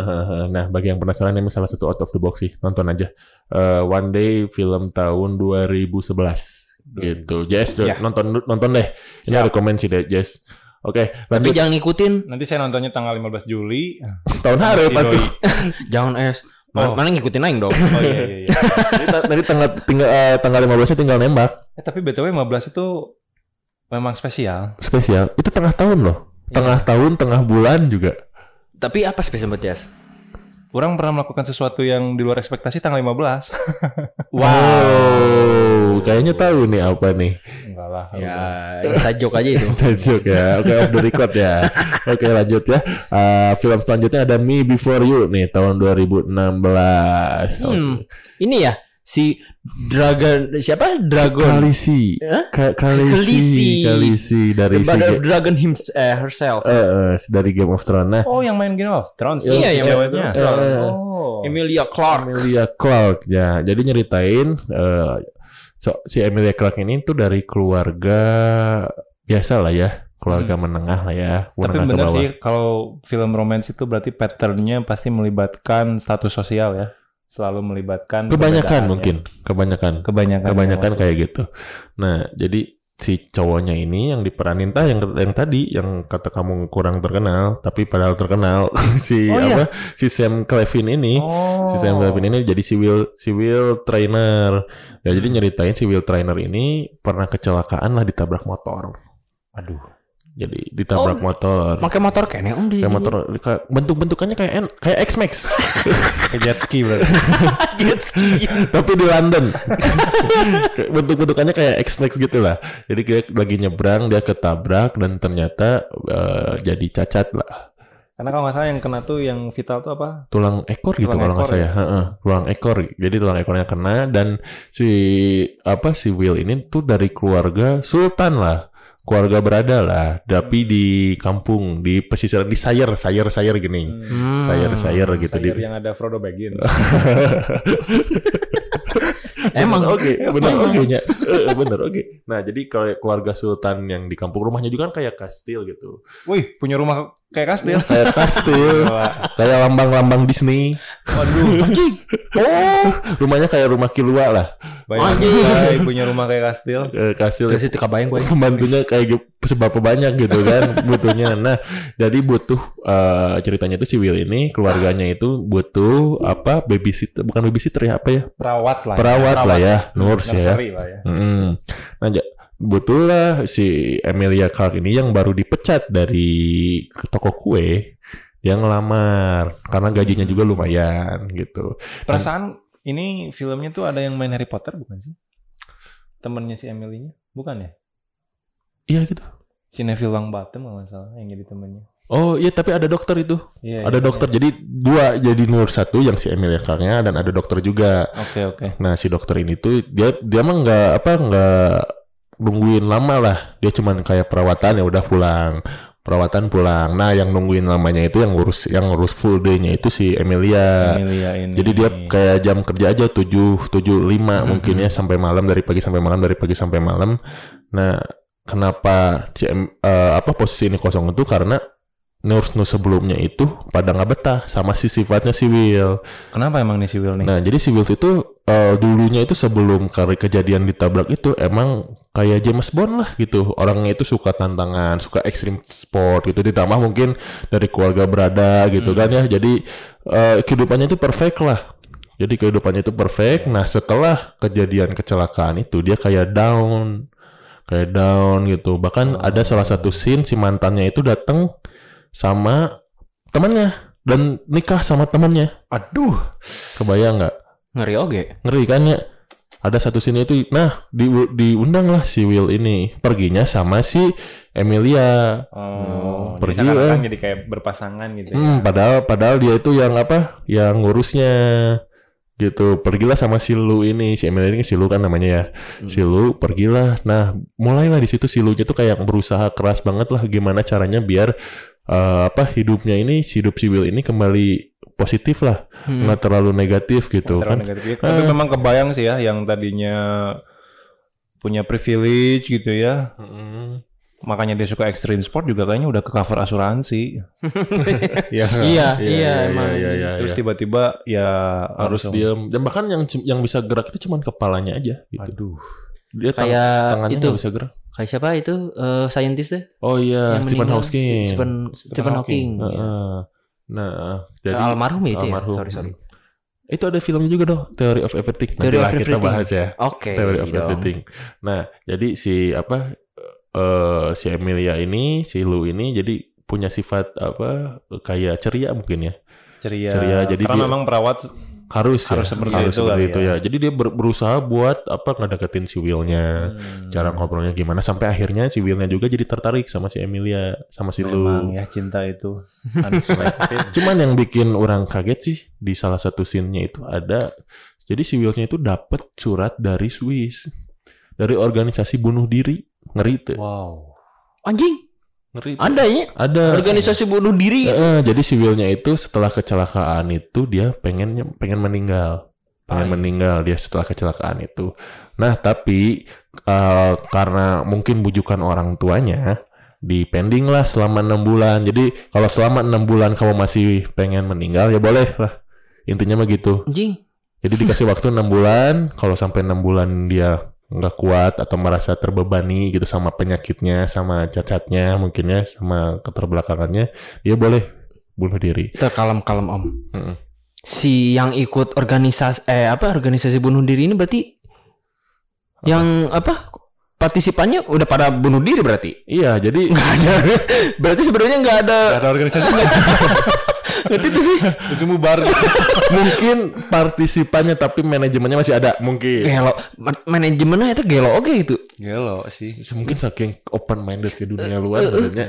Nah, bagi yang penasaran ini salah satu out of the box sih, nonton aja. Eh, One Day film tahun 2011 gitu. Jess, Ya. nonton nonton deh. Ini Siap. rekomend sih deh, Jess. Oke, Tapi lanjut jangan ngikutin, Nanti saya nontonnya tanggal 15 Juli. tahun hari. Doi. jangan es. Mana, Oh. mana ngikutin aing dong. Oh iya iya iya. Jadi ta- Tadi tanggal tinggal eh, tanggal 15 tinggal nembak. Eh, tapi BTW 15 itu memang spesial. Spesial. Itu tengah tahun loh. Tengah tahun, tengah bulan juga. Tapi apa spesial buat Jas? Orang pernah melakukan sesuatu yang di luar ekspektasi tanggal 15. Wow, kayaknya tahu nih apa nih. Enggak lah. Ya, inside joke aja itu. Tajuk ya. Oke, off the record ya. Oke, lanjut ya. Eh, film selanjutnya ada Me Before You nih tahun 2016. Hmm, ini ya si Dragon siapa? Dragon. Kalisi. Hah? Ka-. Kalisi. Kalisi dari The si of Dragon hims eh, herself. eh, eh, dari Game of Thrones. Nah, Oh, yang main Game of Thrones. Iya, yang ceweknya. main Game of Thrones. Oh. Emilia Clarke. Emilia Clarke ya. Jadi nyeritain eh, so, si Emilia Clarke ini tuh dari keluarga biasa lah ya, keluarga menengah lah ya, Hmm. Tapi bawah. sih kalau film romance itu berarti patternnya pasti melibatkan status sosial ya. Selalu melibatkan Kebanyakan mungkin, ya. kebanyakan. Kebanyakan. Kebanyakan kayak gitu. Nah, jadi si cowoknya ini yang diperanin tah yang yang tadi yang kata kamu kurang terkenal tapi padahal terkenal si Oh, iya. apa si Sam Clevin ini Oh. si Sam Clevin ini jadi si Will si Will trainer ya jadi nyeritain si Will trainer ini pernah kecelakaan lah ditabrak motor Aduh. Jadi ditabrak Oh. motor Pakai motor kene om di kayak motor kayak bentuk-bentukannya kayak N- kayak X Max Kayak jet ski berarti. jet ski. tapi di London bentuk-bentukannya kayak X Max gitu lah jadi dia lagi nyebrang dia ketabrak dan ternyata eh, jadi cacat lah Karena kalau nggak salah yang kena tuh yang vital tuh apa? tulang ekor gitu Tulang kalau nggak ekor saya Heeh, tulang ekor jadi tulang ekornya kena dan si apa si Will ini tuh dari keluarga sultan lah keluarga berada lah tapi di kampung di pesisir di sayur sayur sayur gini. Hmm. sayur sayur gitu di Sayur yang ada Frodo Baggins. Emang. Oke bener oke. Nya Eh, bener oke. Nah jadi kalau keluarga sultan yang di kampung rumahnya juga kan kayak kastil gitu. Wih, punya rumah kayak kastil. kayak kastil kayak lambang-lambang Disney Waduh, oh rumahnya kayak rumah Kilua lah bayangin punya rumah kayak kastil. Eh, kastil Terus itu kebayang gue. pembantunya kayak gitu, seberapa banyak gitu kan butuhnya. Nah, jadi butuh eh, ceritanya itu si Will ini keluarganya itu butuh apa babysitter bukan babysitter ya apa ya Perawat lah. perawat lah ya nurse ya. Lah ya. Mm-mm. Nah, butuhlah si Emilia Clarke ini yang baru dipecat dari toko kue dia ngelamar karena gajinya juga lumayan gitu. Perasaan ini filmnya tuh ada yang main Harry Potter bukan sih? Temennya si Emily-nya? Bukan ya? Iya gitu. Si Neville Longbottom kalau nggak salah yang jadi temennya. Oh iya tapi ada dokter itu. Iya. Ada iya, dokter. Jadi dua jadi nurse satu yang si Emilia Clarke-nya dan ada dokter juga. iya. Oke oke. Nah si dokter ini tuh dia dia mah nggak apa nggak nungguin lama lah. Dia cuman kayak perawatan ya udah pulang. Perawatan pulang. Nah yang nungguin lamanya itu yang ngurus yang ngurus full day-nya itu si Emilia. Emilia ini. Jadi dia kayak jam kerja aja 7 7 5 mungkin ya sampai malam dari pagi sampai malam dari pagi sampai malam. Nah, kenapa si Em- eh, apa posisi ini kosong itu karena nurse-nurse sebelumnya itu pada nggak betah sama si sifatnya si Will. Kenapa emang nih si Will nih? Nah, jadi si Will itu eh, dulunya itu sebelum kali kejadian ditabrak itu emang kayak James Bond lah gitu. Orangnya itu suka tantangan, suka ekstrim sport gitu. Ditambah mungkin dari keluarga berada gitu kan ya. Jadi eh, kehidupannya itu perfect lah. Jadi kehidupannya itu perfect. Nah, setelah kejadian kecelakaan itu dia kayak down. Kayak down gitu. Bahkan ada salah satu scene si mantannya itu datang sama temannya dan nikah sama temannya. Aduh. Kebayang nggak? Ngeri oge. ngeri kan ya? Ada satu sini itu nah di diundang lah si Will ini. Perginya sama si Emilia. Oh, pergi jadi lah. jadi kayak berpasangan gitu ya. hmm, padahal padahal dia itu yang apa? Yang ngurusnya. Gitu pergilah sama si Lu ini. Si Emilia ini si Lu kan namanya ya. Si Lu pergilah. Nah mulailah di situ si Lu itu kayak berusaha keras banget lah gimana caranya biar eh, apa hidupnya ini si hidup si Will ini kembali positif lah Hmm. nggak terlalu negatif gitu Terlalu kan negatif. Ya, Tapi memang kebayang sih ya yang tadinya punya privilege gitu ya. Mm-mm. Makanya dia suka extreme sport juga kayaknya udah ke cover asuransi. Iya. nggak? Iya, Iya, iya, iya, emang. iya, iya, Terus iya. tiba-tiba ya harus diam dan bahkan yang yang bisa gerak itu cuma kepalanya aja gitu. Aduh. Dia tang- Kayak tangannya itu. nggak bisa gerak. Kayak siapa itu eh scientist deh? Oh iya, yang Stephen. Hawking. Stephen, Stephen Stephen Hawking. Hawking. iya. Nah, jadi Eh, almarhum ya itu almarhum. ya? Sorry, sorry. itu ada filmnya juga dong, Theory of Everything. Theory Nantilah of kita Everything. bahas ya. Oke. Theory of dong. Everything. Nah, jadi si apa eh si Emilia ini, si Lu ini jadi punya sifat apa kayak ceria mungkin ya. Ceria. Ceria, jadi Karena dia- memang perawat Harus, ya. Harus seperti harus itu seperti itu ya. ya. Jadi dia ber- berusaha buat apa ngedeketin si Will-nya. Hmm. cara ngobrolnya gimana sampai akhirnya si Willnya juga jadi tertarik sama si Emilia sama si memang Lu. ya cinta itu. Cuman yang bikin orang kaget sih di salah satu scene-nya itu ada jadi si Willnya itu dapat surat dari Swiss dari organisasi bunuh diri ngeri tuh wow. Anjing, ngeri ada ya? ada. Organisasi bunuh diri. Eh, jadi si Willnya itu setelah kecelakaan itu dia pengen pengen meninggal. Pengen iya. meninggal dia setelah kecelakaan itu. Nah tapi eh, karena mungkin bujukan orang tuanya di pending lah selama enam bulan. Jadi kalau selama enam bulan kamu masih pengen meninggal ya boleh lah. Intinya mah gitu. Jadi dikasih waktu enam bulan kalau sampai enam bulan dia nggak kuat atau merasa terbebani gitu sama penyakitnya, sama cacatnya mungkin ya, sama keterbelakangannya, dia boleh bunuh diri. Terkalem-kalem om. Mm. Si yang ikut organisasi eh apa organisasi bunuh diri ini berarti yang apa partisipannya udah pada bunuh diri berarti? Iya, jadi Nggak ada. berarti sebenarnya nggak ada. Gak ada organisasi Ngerti tuh sih? Itu gitu. mungkin partisipannya tapi manajemennya masih ada mungkin. Gelo, Ma- manajemennya itu gelo oke gitu. Gelo sih. Mungkin saking open minded ke dunia luar sebenarnya.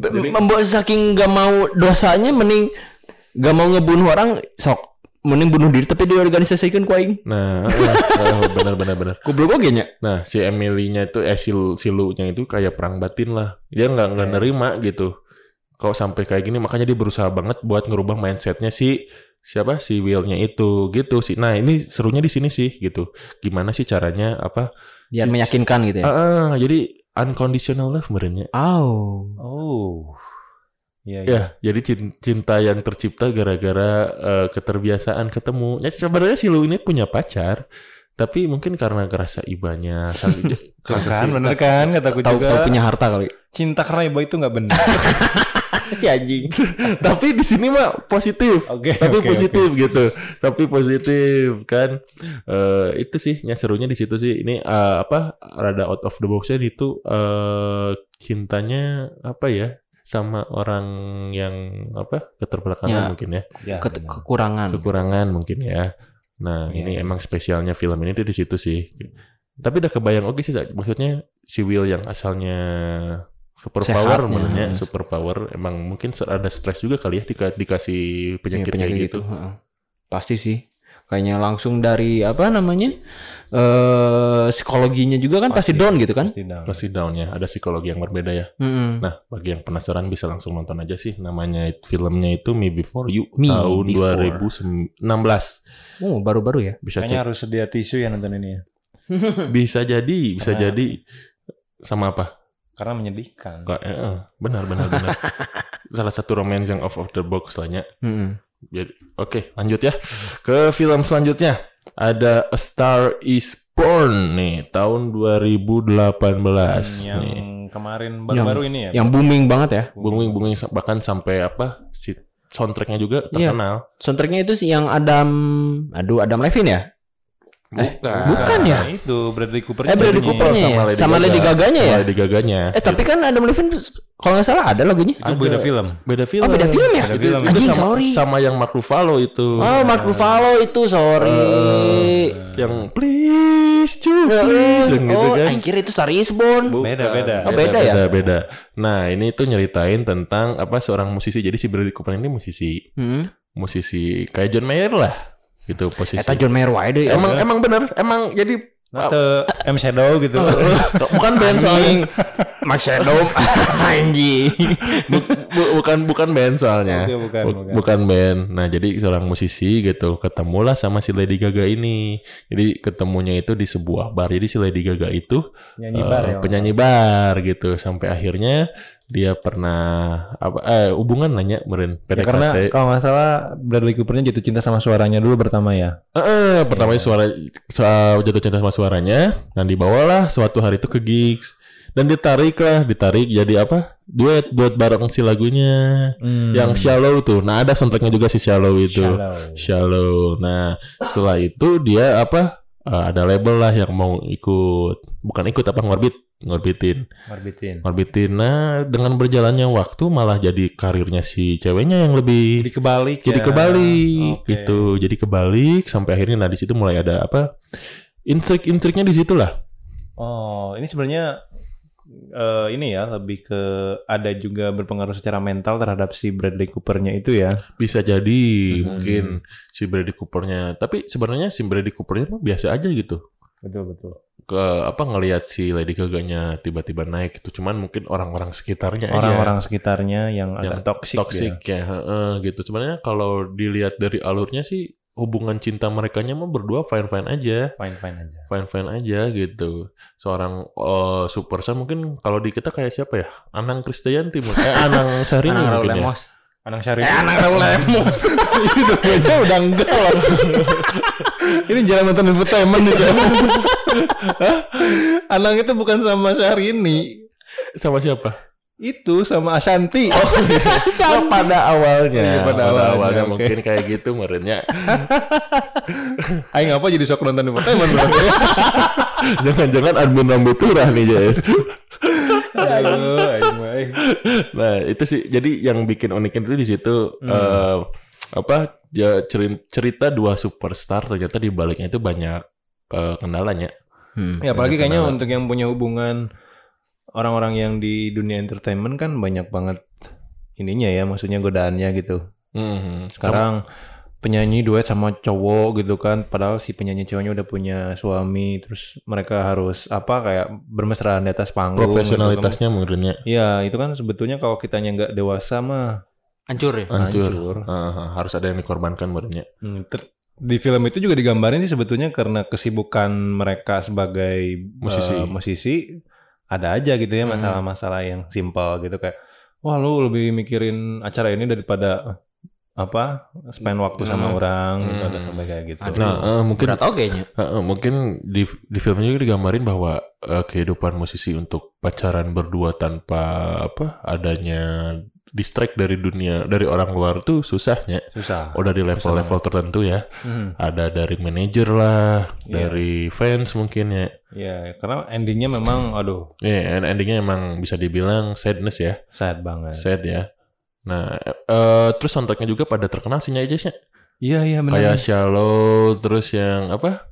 B- Membuat saking gak mau dosanya mending gak mau ngebunuh orang sok mending bunuh diri tapi diorganisasikan ku aing. Nah, oh, benar benar benar. Goblok oge nya. Nah, si Emily-nya itu eh si, si Lu-nya itu kayak perang batin lah. Dia nggak nggak nerima gitu. Kalau sampai kayak gini makanya dia berusaha banget buat ngerubah mindsetnya si siapa si Will-nya itu gitu sih. Nah, ini serunya di sini sih gitu. Gimana sih caranya apa? Biar meyakinkan gitu ya. Ah, ah, jadi unconditional love sebenarnya. Oh. Oh. Iya, iya. Ya, jadi cin- cinta yang tercipta gara-gara eh, keterbiasaan ketemu. Ya sebenarnya si Lu ini punya pacar, tapi mungkin karena kerasa ibanya. Kan, bener kan kataku Tahu juga. tahu punya harta kali. Cinta karena iba itu nggak benar. si anjing. tapi di sini mah positif. Oke, tapi oke, positif gitu. Tapi positif kan. Eh itu sih yang serunya di situ sih. Ini eh, apa rada out of the box-nya itu eh cintanya apa ya? sama orang yang apa Ya. keterbelakangan mungkin ya Ya, Ke- benar. kekurangan. kekurangan mungkin ya. Nah, Iya, ini iya. emang spesialnya film ini tuh di situ sih. Tapi udah kebayang oke sih, Zak. maksudnya si Will yang asalnya super Sehat, power, ya. menurutnya super power, emang mungkin se- ada stres juga kali ya dika- dikasih Iya, penyakit, kayak gitu. heeh. Pasti sih. Kayaknya langsung dari apa namanya? eh psikologinya juga kan pasti, Pasti. down gitu kan? Pasti down. Pasti down-nya, ada psikologi yang berbeda ya. Mm-mm. Nah, bagi yang penasaran bisa langsung nonton aja sih. Namanya filmnya itu Me Before You Me tahun Before. 2016. Oh, baru-baru ya. Bisa Kayaknya cek. harus sedia tisu ya nonton ini ya. Bisa jadi, bisa Karena- jadi sama apa? Karena menyedihkan. Enggak, eh, eh, benar benar benar. Salah satu romance yang off of the box lahnya. Mm-mm. Jadi, oke, lanjut ya. Ke film selanjutnya. Ada A Star Is Born nih, tahun 2018 yang nih. kemarin baru-baru ini ya. Yang booming banget ya. Booming booming bahkan sampai apa? Si soundtracknya juga Iya. terkenal. Soundtracknya itu sih yang Adam aduh Adam Levine ya? Bukan. bukan ya? Nah, Itu Bradley Cooper. Eh, Bradley. Cooper. Coopernya ya? Sama Lady Gaga-nya ya? Sama Lady Gaganya. Eh tapi kan Adam Levine kalau nggak salah ada lagunya. Itu beda film. beda film. Oh, beda film ya? Beda Itu, film. itu Anjing, sama, sorry. sama yang Mark Ruffalo itu. Oh, Mark Ruffalo itu sorry. Eh, yang please cu please yang gitu oh, kan. anjir itu Star is Born. Beda, beda. Oh, beda ya? Beda, beda. Nah, ini tuh nyeritain tentang apa seorang musisi. Jadi si Bradley Cooper ini musisi, Hmm. musisi kayak John Mayer lah. Gitu posisi. Eta John Mayer wae deh. Emang emang bener, emang jadi Nah, te- M Shadow gitu. bukan band soalnya. Max Shadow anjing. Bu- bu- bukan bukan band soalnya. Bukan, Bu- bukan. bukan band. Nah, jadi seorang musisi gitu ketemulah sama si Lady Gaga ini. Jadi ketemunya itu di sebuah bar. Jadi si Lady Gaga itu Nyanyi eh, bar ya. penyanyi bar gitu sampai akhirnya dia pernah apa eh hubungan nanya meren Ya, karena kalau nggak salah Bradley Coopernya jatuh cinta sama suaranya dulu pertama ya. Eh, eh, pertamanya suara soal jatuh cinta sama suaranya dan dibawalah suatu hari itu ke gigs. Dan ditarik lah ditarik jadi apa? Duet buat bareng si lagunya Hmm. yang shallow tuh. Nah ada soundtracknya juga si shallow itu. Shallow. shallow. Nah setelah itu dia apa eh, ada label lah yang mau ikut. Bukan ikut apa ngorbit ngorbitin Marbitin. ngorbitin nah dengan berjalannya waktu malah jadi karirnya si ceweknya yang lebih Jadi kebalik jadi ya. kebalik Oke. gitu jadi kebalik sampai akhirnya nah di situ mulai ada apa intrik-intriknya di situ lah Oh, ini sebenarnya eh, ini ya lebih ke ada juga berpengaruh secara mental terhadap si Bradley Coopernya itu ya. bisa jadi Hmm. mungkin si Bradley Coopernya tapi sebenarnya si Bradley Coopernya mah biasa aja gitu Betul betul. ke apa ngelihat si Lady Gaga-nya tiba-tiba naik itu cuman mungkin orang-orang sekitarnya aja Orang-orang sekitarnya yang, yang agak toksik. toxic ya heeh, gitu sebenarnya kalau dilihat dari alurnya sih hubungan cinta mereka mah berdua fine-fine aja Fine fine aja. fine-fine aja gitu. Seorang eh, superstar mungkin kalau di kita kayak siapa ya? Anang mungkin. Eh Anang Syahrini Anang mungkin ya. Lemos. Anang Syarif. Eh, Anang Raul Lemos. Ini udah enggak. ini jalan nonton infotainment nih siapa? Anang itu bukan sama Syahrini. Sama siapa? Itu sama Ashanti. Oh, pada awalnya. Iya, pada awalnya, oke. mungkin kayak gitu merenya. Aing apa jadi sok nonton entertainment berarti. Jangan-jangan admin rambut turah nih, Jess. Aduh, aing. Nah, itu sih jadi yang bikin uniknya itu di situ Hmm. eh, apa ya, cerita dua superstar ternyata di baliknya itu banyak eh, kendalanya. Hmm. Ya apalagi kayaknya kendala. untuk yang punya hubungan orang-orang yang di dunia entertainment kan banyak banget ininya ya, maksudnya godaannya gitu. Mhm. Sekarang penyanyi duet sama cowok gitu kan, padahal si penyanyi cowoknya udah punya suami, terus mereka harus apa kayak bermesraan di atas panggung. gitu kan. profesionalitasnya menurutnya Iya, itu kan sebetulnya kalau kitanya nggak dewasa mah Hancur ya. hancur. hancur. Ah, harus ada yang dikorbankan menurutnya. Hmm, ter- di film itu juga digambarin sih sebetulnya karena kesibukan mereka sebagai Musisi. eh, musisi ada aja gitu ya Hmm. masalah-masalah yang simpel gitu kayak wah lu lebih mikirin acara ini daripada eh, apa spend waktu sama Hmm. orang gitu Hmm. ada sampai kayak gitu. Nah, eh, mungkin oke kayaknya. eh, eh, mungkin di di filmnya juga digambarin bahwa eh, kehidupan musisi untuk pacaran berdua tanpa apa adanya distract dari dunia dari orang luar tuh susahnya. Susah. Udah di level-level tertentu ya. Hmm. Ada dari manajer lah, Iya. dari fans mungkin ya. Ya, karena endingnya memang aduh Ya, and endingnya emang bisa dibilang sadness ya, sad banget. sad ya. Nah, eh terus soundtracknya juga pada terkenal sih aja sih. Iya iya benar. Kayak Shallow, terus yang apa?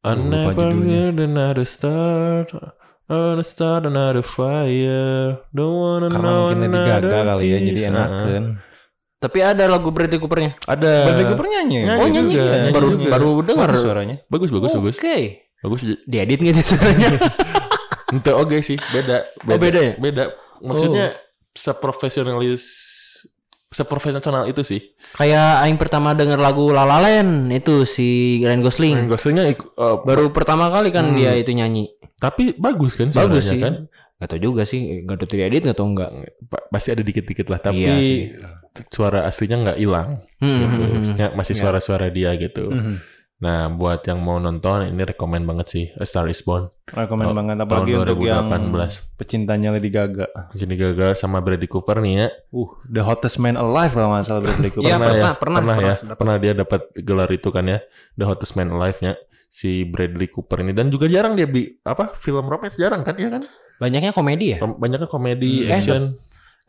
I never heard another star, another star, another fire. Don't wanna Karena know mungkin another Gaga kali ya jadi enak Heeh. kan. Tapi ada lagu Bradley Coopernya. Ada. Bradley Cooper nyanyi. Nyanyi Oh nyanyi. juga, nyanyi baru juga. baru dengar. Bagus suaranya. Bagus, bagus, bagus. Oke. Bagus. Diedit gitu suaranya. Ente oke sih, beda. Oh, beda ya? Beda. Maksudnya seprofesionalis seprofesional itu sih. Kayak aing pertama denger lagu La La Land itu si Ryan Gosling. Ryan Goslingnya ik- eh, Baru pertama kali kan Hmm. dia itu nyanyi. tapi bagus kan Bagus sih. kan? Gak tau juga sih, gak tau diedit gak tau enggak. Pa- pasti ada dikit-dikit lah tapi Iya sih. suara aslinya nggak hilang Hmm, gitu. hmm, hmm. Maksudnya masih Iya. suara-suara dia gitu. Mhm. Nah, buat yang mau nonton ini rekomend banget sih A Star Is Born Rekomen Oh, banget apalagi tahun untuk yang 2018. pecintanya Lady Gaga. Jadi gagal sama Bradley Cooper nih ya. Uh, the hottest man alive kalau nggak salah Bradley Cooper. Iya, pernah, ya, pernah, pernah, pernah, ya, pernah pernah dia dapat gelar itu kan ya, The Hottest Man Alive-nya si Bradley Cooper ini dan juga jarang dia bi apa film romance jarang kan ya kan? Banyaknya komedi ya? Banyaknya komedi, Eh, action,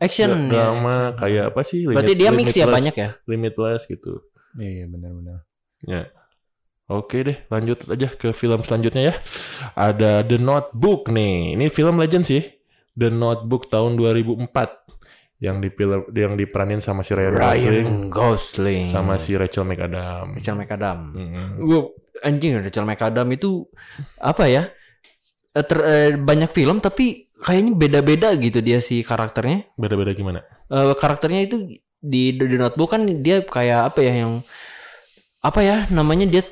Action dra- ya. drama kayak apa sih? Berarti Limit- dia mix ya banyak ya? Limitless gitu. Iya, iya benar-benar. Ya. Oke deh, lanjut aja ke film selanjutnya ya. Ada The Notebook nih. Ini film legend sih. The Notebook tahun 2004 yang dipil yang diperanin sama si Ryan Gosling Ryan Gosling. sama si Rachel McAdams. Rachel McAdams. Mm-mm. Gue anjing Rachel McAdams itu apa ya? Eh, ter- eh, banyak film tapi kayaknya beda-beda gitu dia si karakternya. Beda-beda gimana? Eh, karakternya itu di The Notebook kan dia kayak apa ya yang apa ya namanya dia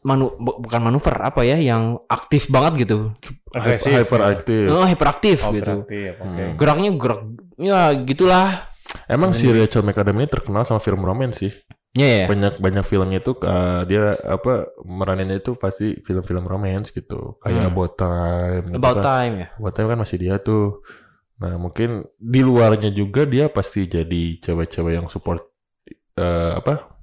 manu bu- bukan manuver apa ya yang aktif banget gitu. Agresif. Hyperaktif. Oh, hiperaktif Oh, gitu. oke. Hmm. Geraknya gerak ya gitulah. Emang si Rachel McAdams ini terkenal sama film romance sih. Ya ya. Banyak banyak filmnya itu uh, dia apa meraninnya itu pasti film-film romance gitu. Kayak Hmm. About Time. gitu About kan. time ya. About Time kan masih dia tuh. Nah mungkin di luarnya juga dia pasti jadi cewek-cewek yang support eh, apa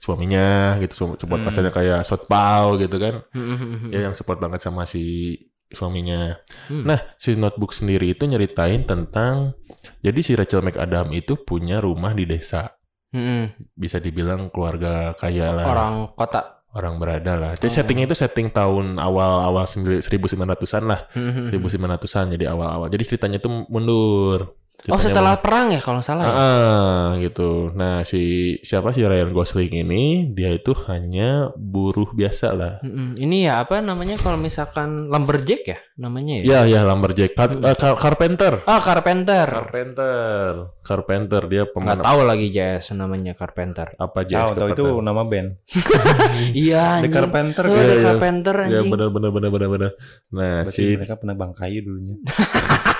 suaminya gitu support Hmm. pasannya kayak Sotpao gitu kan. Hmm. Ya yang support banget sama si suaminya. Hmm. Nah, si notebook sendiri itu nyeritain tentang jadi si Rachel McAdams itu punya rumah di desa. Hmm. Bisa dibilang keluarga kaya lah. Orang kota. Orang berada lah. Jadi Oh. settingnya itu setting tahun awal-awal 1900-an lah. Hmm. 1900-an jadi awal-awal. Jadi ceritanya itu mundur. Oh Ceritanya setelah perang ya kalau salah ya? Ah, gitu. Nah, si siapa si Ryan Gosling ini dia itu hanya buruh biasa lah. Mm-mm. Ini ya apa namanya kalau misalkan lumberjack ya namanya ya? Ya, ya lumberjack, Car- eh, car- carpenter. Ah Carpenter. Carpenter. Carpenter dia Nggak pemain tahu lagi Jess namanya Carpenter. apa Jazz tahu itu nama band. Iya The. Carpenter Oh, kan. Iya, The iya. Carpenter Ya anjing. benar benar benar benar benar. Nah, Berarti si mereka pernah bang kayu dulunya.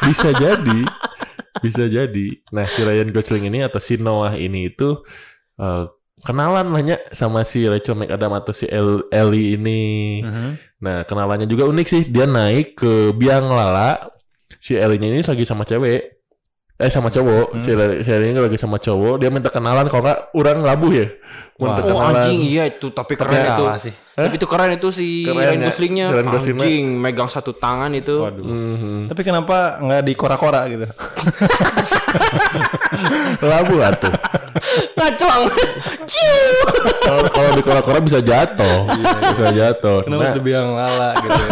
bisa jadi bisa jadi. Nah, si Ryan Gosling ini atau si Noah ini itu eh, kenalan lah nya sama si Rachel McAdam atau si El- Ellie ini. Mhm. Nah, kenalannya juga unik sih. Dia naik ke biang lala. Si Ellie-nya ini lagi sama cewek. Eh sama cowok. Si Ellie si Ellie ini lagi sama cowok. Dia minta kenalan kalau nggak orang labuh ya. Minta Oh anjing iya itu tapi keren Tapi itu. sih. Tapi itu keren itu si Keren Ryan ya. Goslingnya. Ryan Goslingnya. Anjing megang satu tangan itu. Waduh. Mhm. Tapi kenapa nggak di kora-kora gitu? Labu atuh. Ngaclang. Ciu. Kalau di kora-kora bisa jatuh. bisa jatuh. Kenapa Nah, nah, bilang lala gitu ya?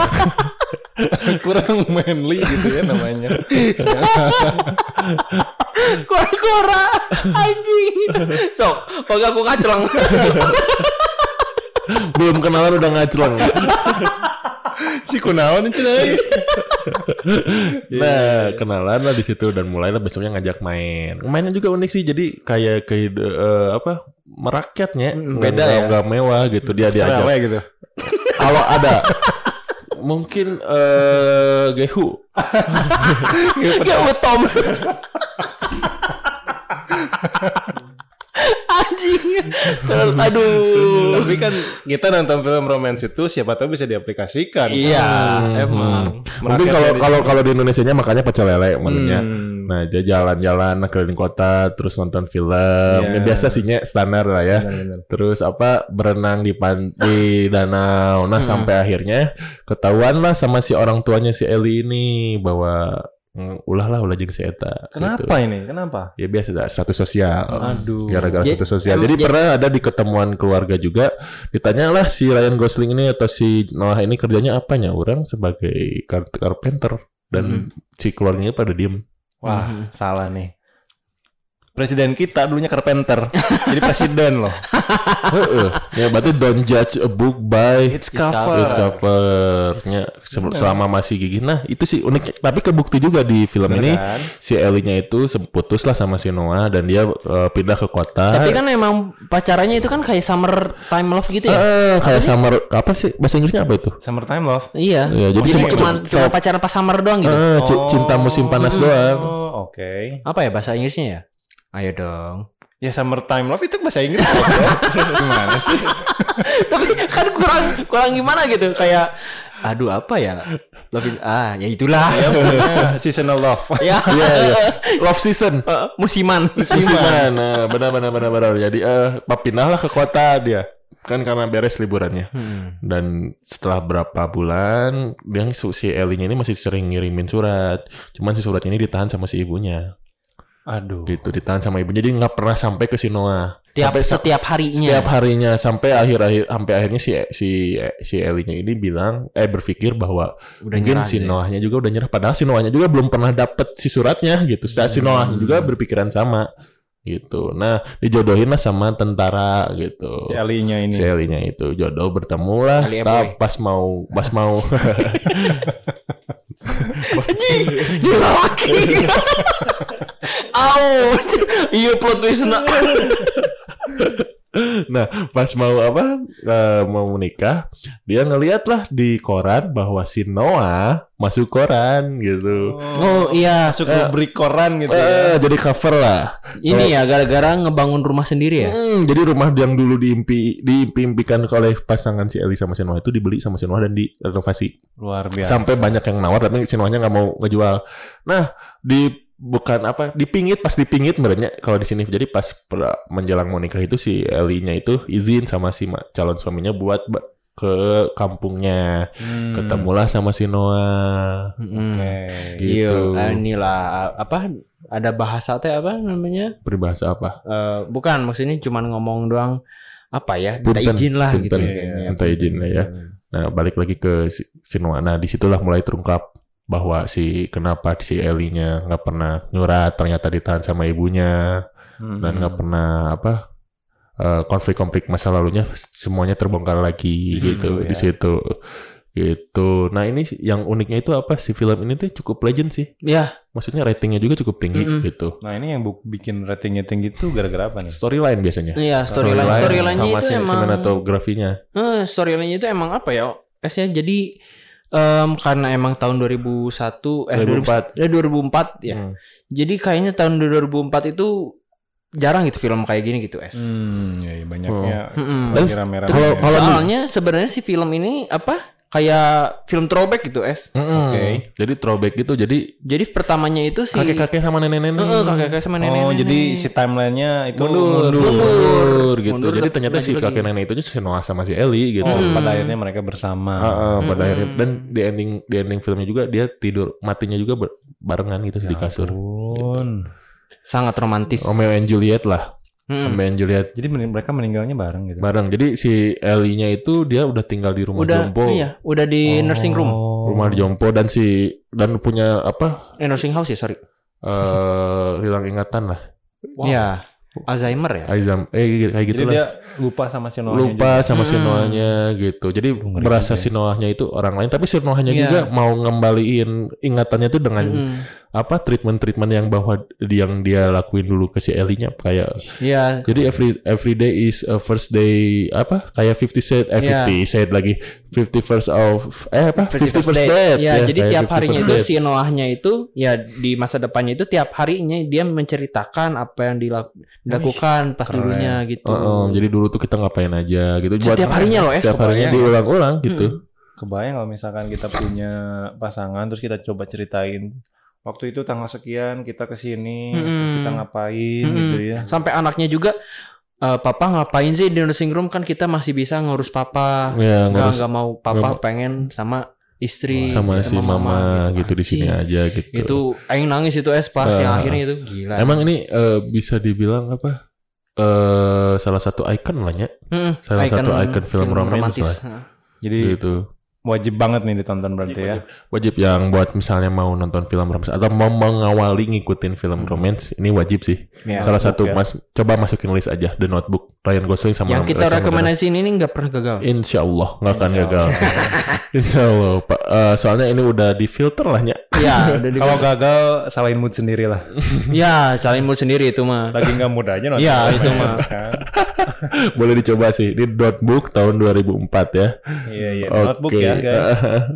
Kurang manly gitu ya namanya. Kora-kora. Anjing. Sok, kalau aku ngaclang. belum kenalan udah ngacleng. si kunaon ini cenah. Nah, kenalan lah di situ dan mulailah besoknya ngajak main. Mainnya juga unik sih. Jadi kayak kayak eh, apa? merakyatnya Nggak- beda nggak- ya. nggak mewah gitu dia diajak. Gitu. Kalau ada mungkin eh gehu Ya Tom. Anjing. Terus aduh. Tapi kan kita nonton film romance itu siapa tahu bisa diaplikasikan. Iya, emang. Mungkin kalau kalau kalau di Indonesia nya makanya pecel lele menunya. Hmm. Nah, dia jalan-jalan keliling kota, terus nonton film. Ya, biasa sih standar lah ya. Terus apa berenang di pan di danau. Nah, sampai akhirnya ketahuan lah sama si orang tuanya si Eli ini bahwa ulah lah ulah jeung si eta. Kenapa gitu. ini? Kenapa? Ya biasa status sosial. Aduh. Gara-gara Jadi- status sosial. em- Jadi jadi- pernah ada di ketemuan keluarga juga ditanyalah si Ryan Gosling ini atau si Noah ini kerjanya apanya? Orang sebagai carpenter dan si keluarganya pada diem. Wah, Mhm. salah nih. Presiden kita dulunya carpenter. Jadi presiden loh. Heeh. ya berarti don't judge a book by It's its cover. covernya Se- selama masih gigih. Nah itu sih unik. Tapi kebukti juga di film Bener ini kan? si Ellie-nya itu putus lah sama si Noah dan dia eh, pindah ke kota. Tapi kan emang pacarannya itu kan kayak summer time love gitu ya. Eh, kayak summer apa sih bahasa Inggrisnya apa itu? Summertime love. Iya. Iya, jadi jadi cuma- cuma pacaran pas summer doang gitu. Eh, ci- cinta musim panas doang. Oh, oke. Apa ya bahasa Inggrisnya ya? Ayo dong. Ya summertime love itu bahasa Inggris. Gimana sih? Tapi kan kurang kurang gimana gitu kayak aduh apa ya? Love ah ya itulah. Ya seasonal love. ya. Iya, iya. Love season. Eh, musiman. Musiman. Nah, benar benar benar benar. Jadi eh pindah lah ke kota dia. Kan karena beres liburannya. Hmm. Dan setelah berapa bulan, dia si Ellie ini masih sering ngirimin surat. Cuman si surat ini ditahan sama si ibunya. Aduh. Gitu, ditahan sama ibunya. Jadi nggak pernah sampai ke si Noah. Tiap sampai sa- setiap harinya. setiap harinya sampai akhir akhir sampai akhirnya si si si Ellie-nya ini bilang eh berpikir bahwa Udah mungkin nyerah si gitu ya. Noahnya juga udah nyerah padahal si Noahnya juga belum pernah dapet si suratnya gitu. Hmm. Si Noahnya juga berpikiran sama gitu. Nah, dijodohin lah sama tentara gitu. Si Alinya ini. Si Ellie-nya itu jodoh bertemu lah pas mau pas mau Anjing, laki. Ouch. Iya plot twist nak. nah pas mau apa eh, mau menikah dia ngeliat lah di koran bahwa si Noah masuk koran gitu Oh iya. Masuk rubrik koran gitu ya. Eh, jadi cover lah Ini ya gara-gara ngebangun rumah sendiri ya. Hmm, jadi rumah yang dulu diimpi diimpi-impikan oleh pasangan si Eli sama si Noah itu dibeli sama si Noah dan direnovasi Luar biasa. sampai banyak yang nawar tapi si Noahnya nggak mau ngejual. Nah di bukan apa dipingit pas dipingit sebenarnya kalau di sini jadi pas per- menjelang mau nikah itu si Eli-nya itu izin sama si ma- calon suaminya buat ke kampungnya Hmm. ketemulah sama si Noah Mm-mm. Oke. gitu Iya, eh, inilah apa ada bahasa teh apa namanya? peribahasa apa Eh, bukan maksudnya cuman ngomong doang apa ya? Minta izin lah gitu kayaknya. Minta izin lah ya. Nah, balik lagi ke si, si Noah. Nah, di situlah mulai terungkap bahwa si kenapa si Ellie-nya nggak pernah nyurat, ternyata ditahan sama ibunya Hmm. dan nggak pernah apa eh, konflik-konflik masa lalunya semuanya terbongkar lagi Di situ, gitu ya. di situ. Gitu. Nah, ini yang uniknya itu apa si film ini tuh cukup legend sih. Ya, Maksudnya ratingnya juga cukup tinggi Mm-mm. gitu. Nah ini yang bikin ratingnya tinggi itu gara-gara apa nih? Storyline biasanya. iya storyline storyline-nya sama itu si- emang sinematografinya. Eh, storyline-nya itu emang apa ya? Esnya jadi em, karena emang tahun 2001 eh 2004. 2004 ya. Hmm. Jadi kayaknya tahun 2004 itu jarang gitu film kayak gini gitu es. Hmm, ya, ya, banyaknya lagi rame-rame. Kalau- kalau- Soalnya sebenarnya si film ini apa kayak film throwback gitu es. Mm-mm. Oke. Jadi throwback gitu. Jadi Jadi pertamanya itu si kakek-kakek sama nenek-nenek. Heeh, kakek-kakek sama nenek. Oh, jadi si timelinenya itu mundur, mundur. mundur, gitu. Mundur, Jadi ternyata si kakek nenek itu si Noah sama si Ellie gitu. Oh, Hmm. pada akhirnya mereka bersama. Heeh, pada akhirnya dan di ending di ending filmnya juga dia tidur matinya juga barengan gitu di kasur. Ampun. sangat romantis. Romeo and Juliet lah. Mm. Romeo and Juliet Jadi mereka meninggalnya bareng gitu. bareng. Jadi si Ellie-nya itu dia udah tinggal di rumah Udah jompo. iya, udah di nursing room. Oh. Rumah jompo dan si dan punya apa? Eh nursing house ya, sorry. eh hilang ingatan lah. Iya. Alzheimer ya? Aizam eh kayak gitu Jadi lah. dia lupa sama si Noahnya lupa sama si Mm-mm. Noahnya gitu. Jadi ngeri merasa juga si Noahnya itu orang lain, tapi si Noahnya Iya. juga mau ngembaliin ingatannya tuh dengan Mm-mm. Apa treatment-treatment yang bahwa yang dia lakuin dulu ke si Ellie-nya kayak Iya. jadi every every day is a first day apa kayak 50 set eh. 50 set lagi 50 first of eh apa 50 51st first day. date Ya, jadi tiap 50 harinya itu si Noahnya itu ya di masa depannya itu tiap harinya dia menceritakan apa yang dilak- dilakukan pas keren. dulunya gitu. Oh, oh, jadi dulu tuh kita ngapain aja gitu Setiap harinya loh, eh, setiap harinya ya. diulang-ulang gitu Kebayang kalau misalkan kita punya pasangan terus kita coba ceritain waktu itu tanggal sekian kita ke sini terus Mm-mm. kita ngapain Mm-mm. gitu ya. Sampai anaknya juga "Eh, papa ngapain sih di nursing room kan kita masih bisa ngurus papa. ya Nggak ngurus nggak mau papa nggak pengen sama istri sama si mama, gitu di sini aja gitu Itu aing nangis itu es pas Ah. yang akhirnya itu gila. Emang ini eh, bisa dibilang apa? eh salah satu ikon lah ya. Mm-mm, salah satu icon film romance lah. Heeh. Jadi Gitu. Wajib banget nih ditonton berarti ya. Wajib yang buat misalnya mau nonton film romance atau mau mengawali ngikutin film romance ini wajib sih. Ya. salah satu ya. mas coba masukin list aja The Notebook Ryan Gosling sama Yang kita rekomendasiin ini nggak pernah gagal. Insya Allah nggak akan Insya gagal. Insya Allah Pak. Eh, soalnya ini udah di filter lah ya. Iya, udah di- Kalau gagal salahin mood sendiri lah. ya salin mood sendiri itu mah. Lagi nggak mood aja nonton. Iya, itu mah. Boleh dicoba sih. Ini Notebook tahun 2004 ya. Iya iya. Oke. Notebook ya guys.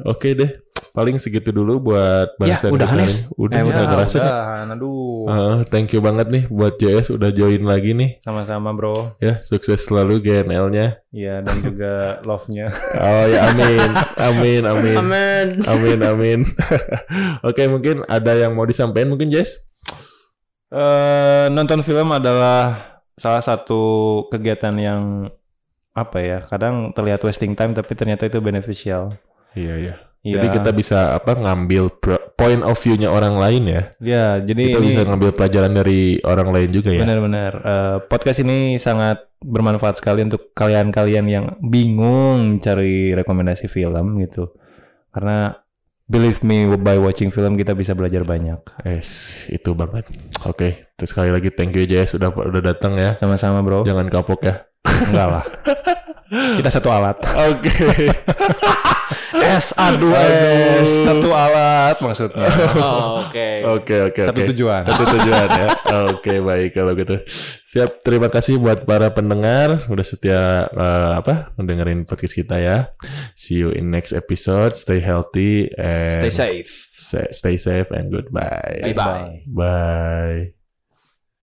Oke deh. Paling segitu dulu buat Ya, bahasan udahan, kita Nis. ini. Udah, Eh, udah udah, kerasa aduh. Uh, thank you banget nih buat JS udah join lagi nih. Sama-sama bro. Ya, sukses selalu GNL-nya. Iya dan juga love-nya. Oh ya, amin. Amin, amin. Amin. Amin, amin. Oke, mungkin ada yang mau disampaikan mungkin Jess? Eh nonton film adalah salah satu kegiatan yang apa ya? Kadang terlihat wasting time tapi ternyata itu beneficial. Iya, iya. Iya. Jadi kita bisa apa ngambil point of view-nya orang lain ya. Ya, jadi Kita ini bisa ngambil pelajaran dari orang lain juga ya. benar-benar eh, podcast ini sangat bermanfaat sekali untuk kalian-kalian yang bingung cari rekomendasi film gitu. Karena believe me by watching film kita bisa belajar banyak. Yes, itu banget. Oke, terus sekali lagi thank you Jess udah udah datang ya. Sama-sama, Bro. Jangan kapok ya. Enggak lah. Kita satu alat. Oke. S aduh Aduh, S. satu alat maksudnya. Oh, Oke. Oke, oke, Satu tujuan. Satu tujuan ya. Oke, baik kalau gitu. Siap, terima kasih buat para pendengar sudah setia eh, apa mendengarin podcast kita ya. See you in next episode. Stay healthy and Stay safe. Stay, stay safe and goodbye. Bye bye. Bye.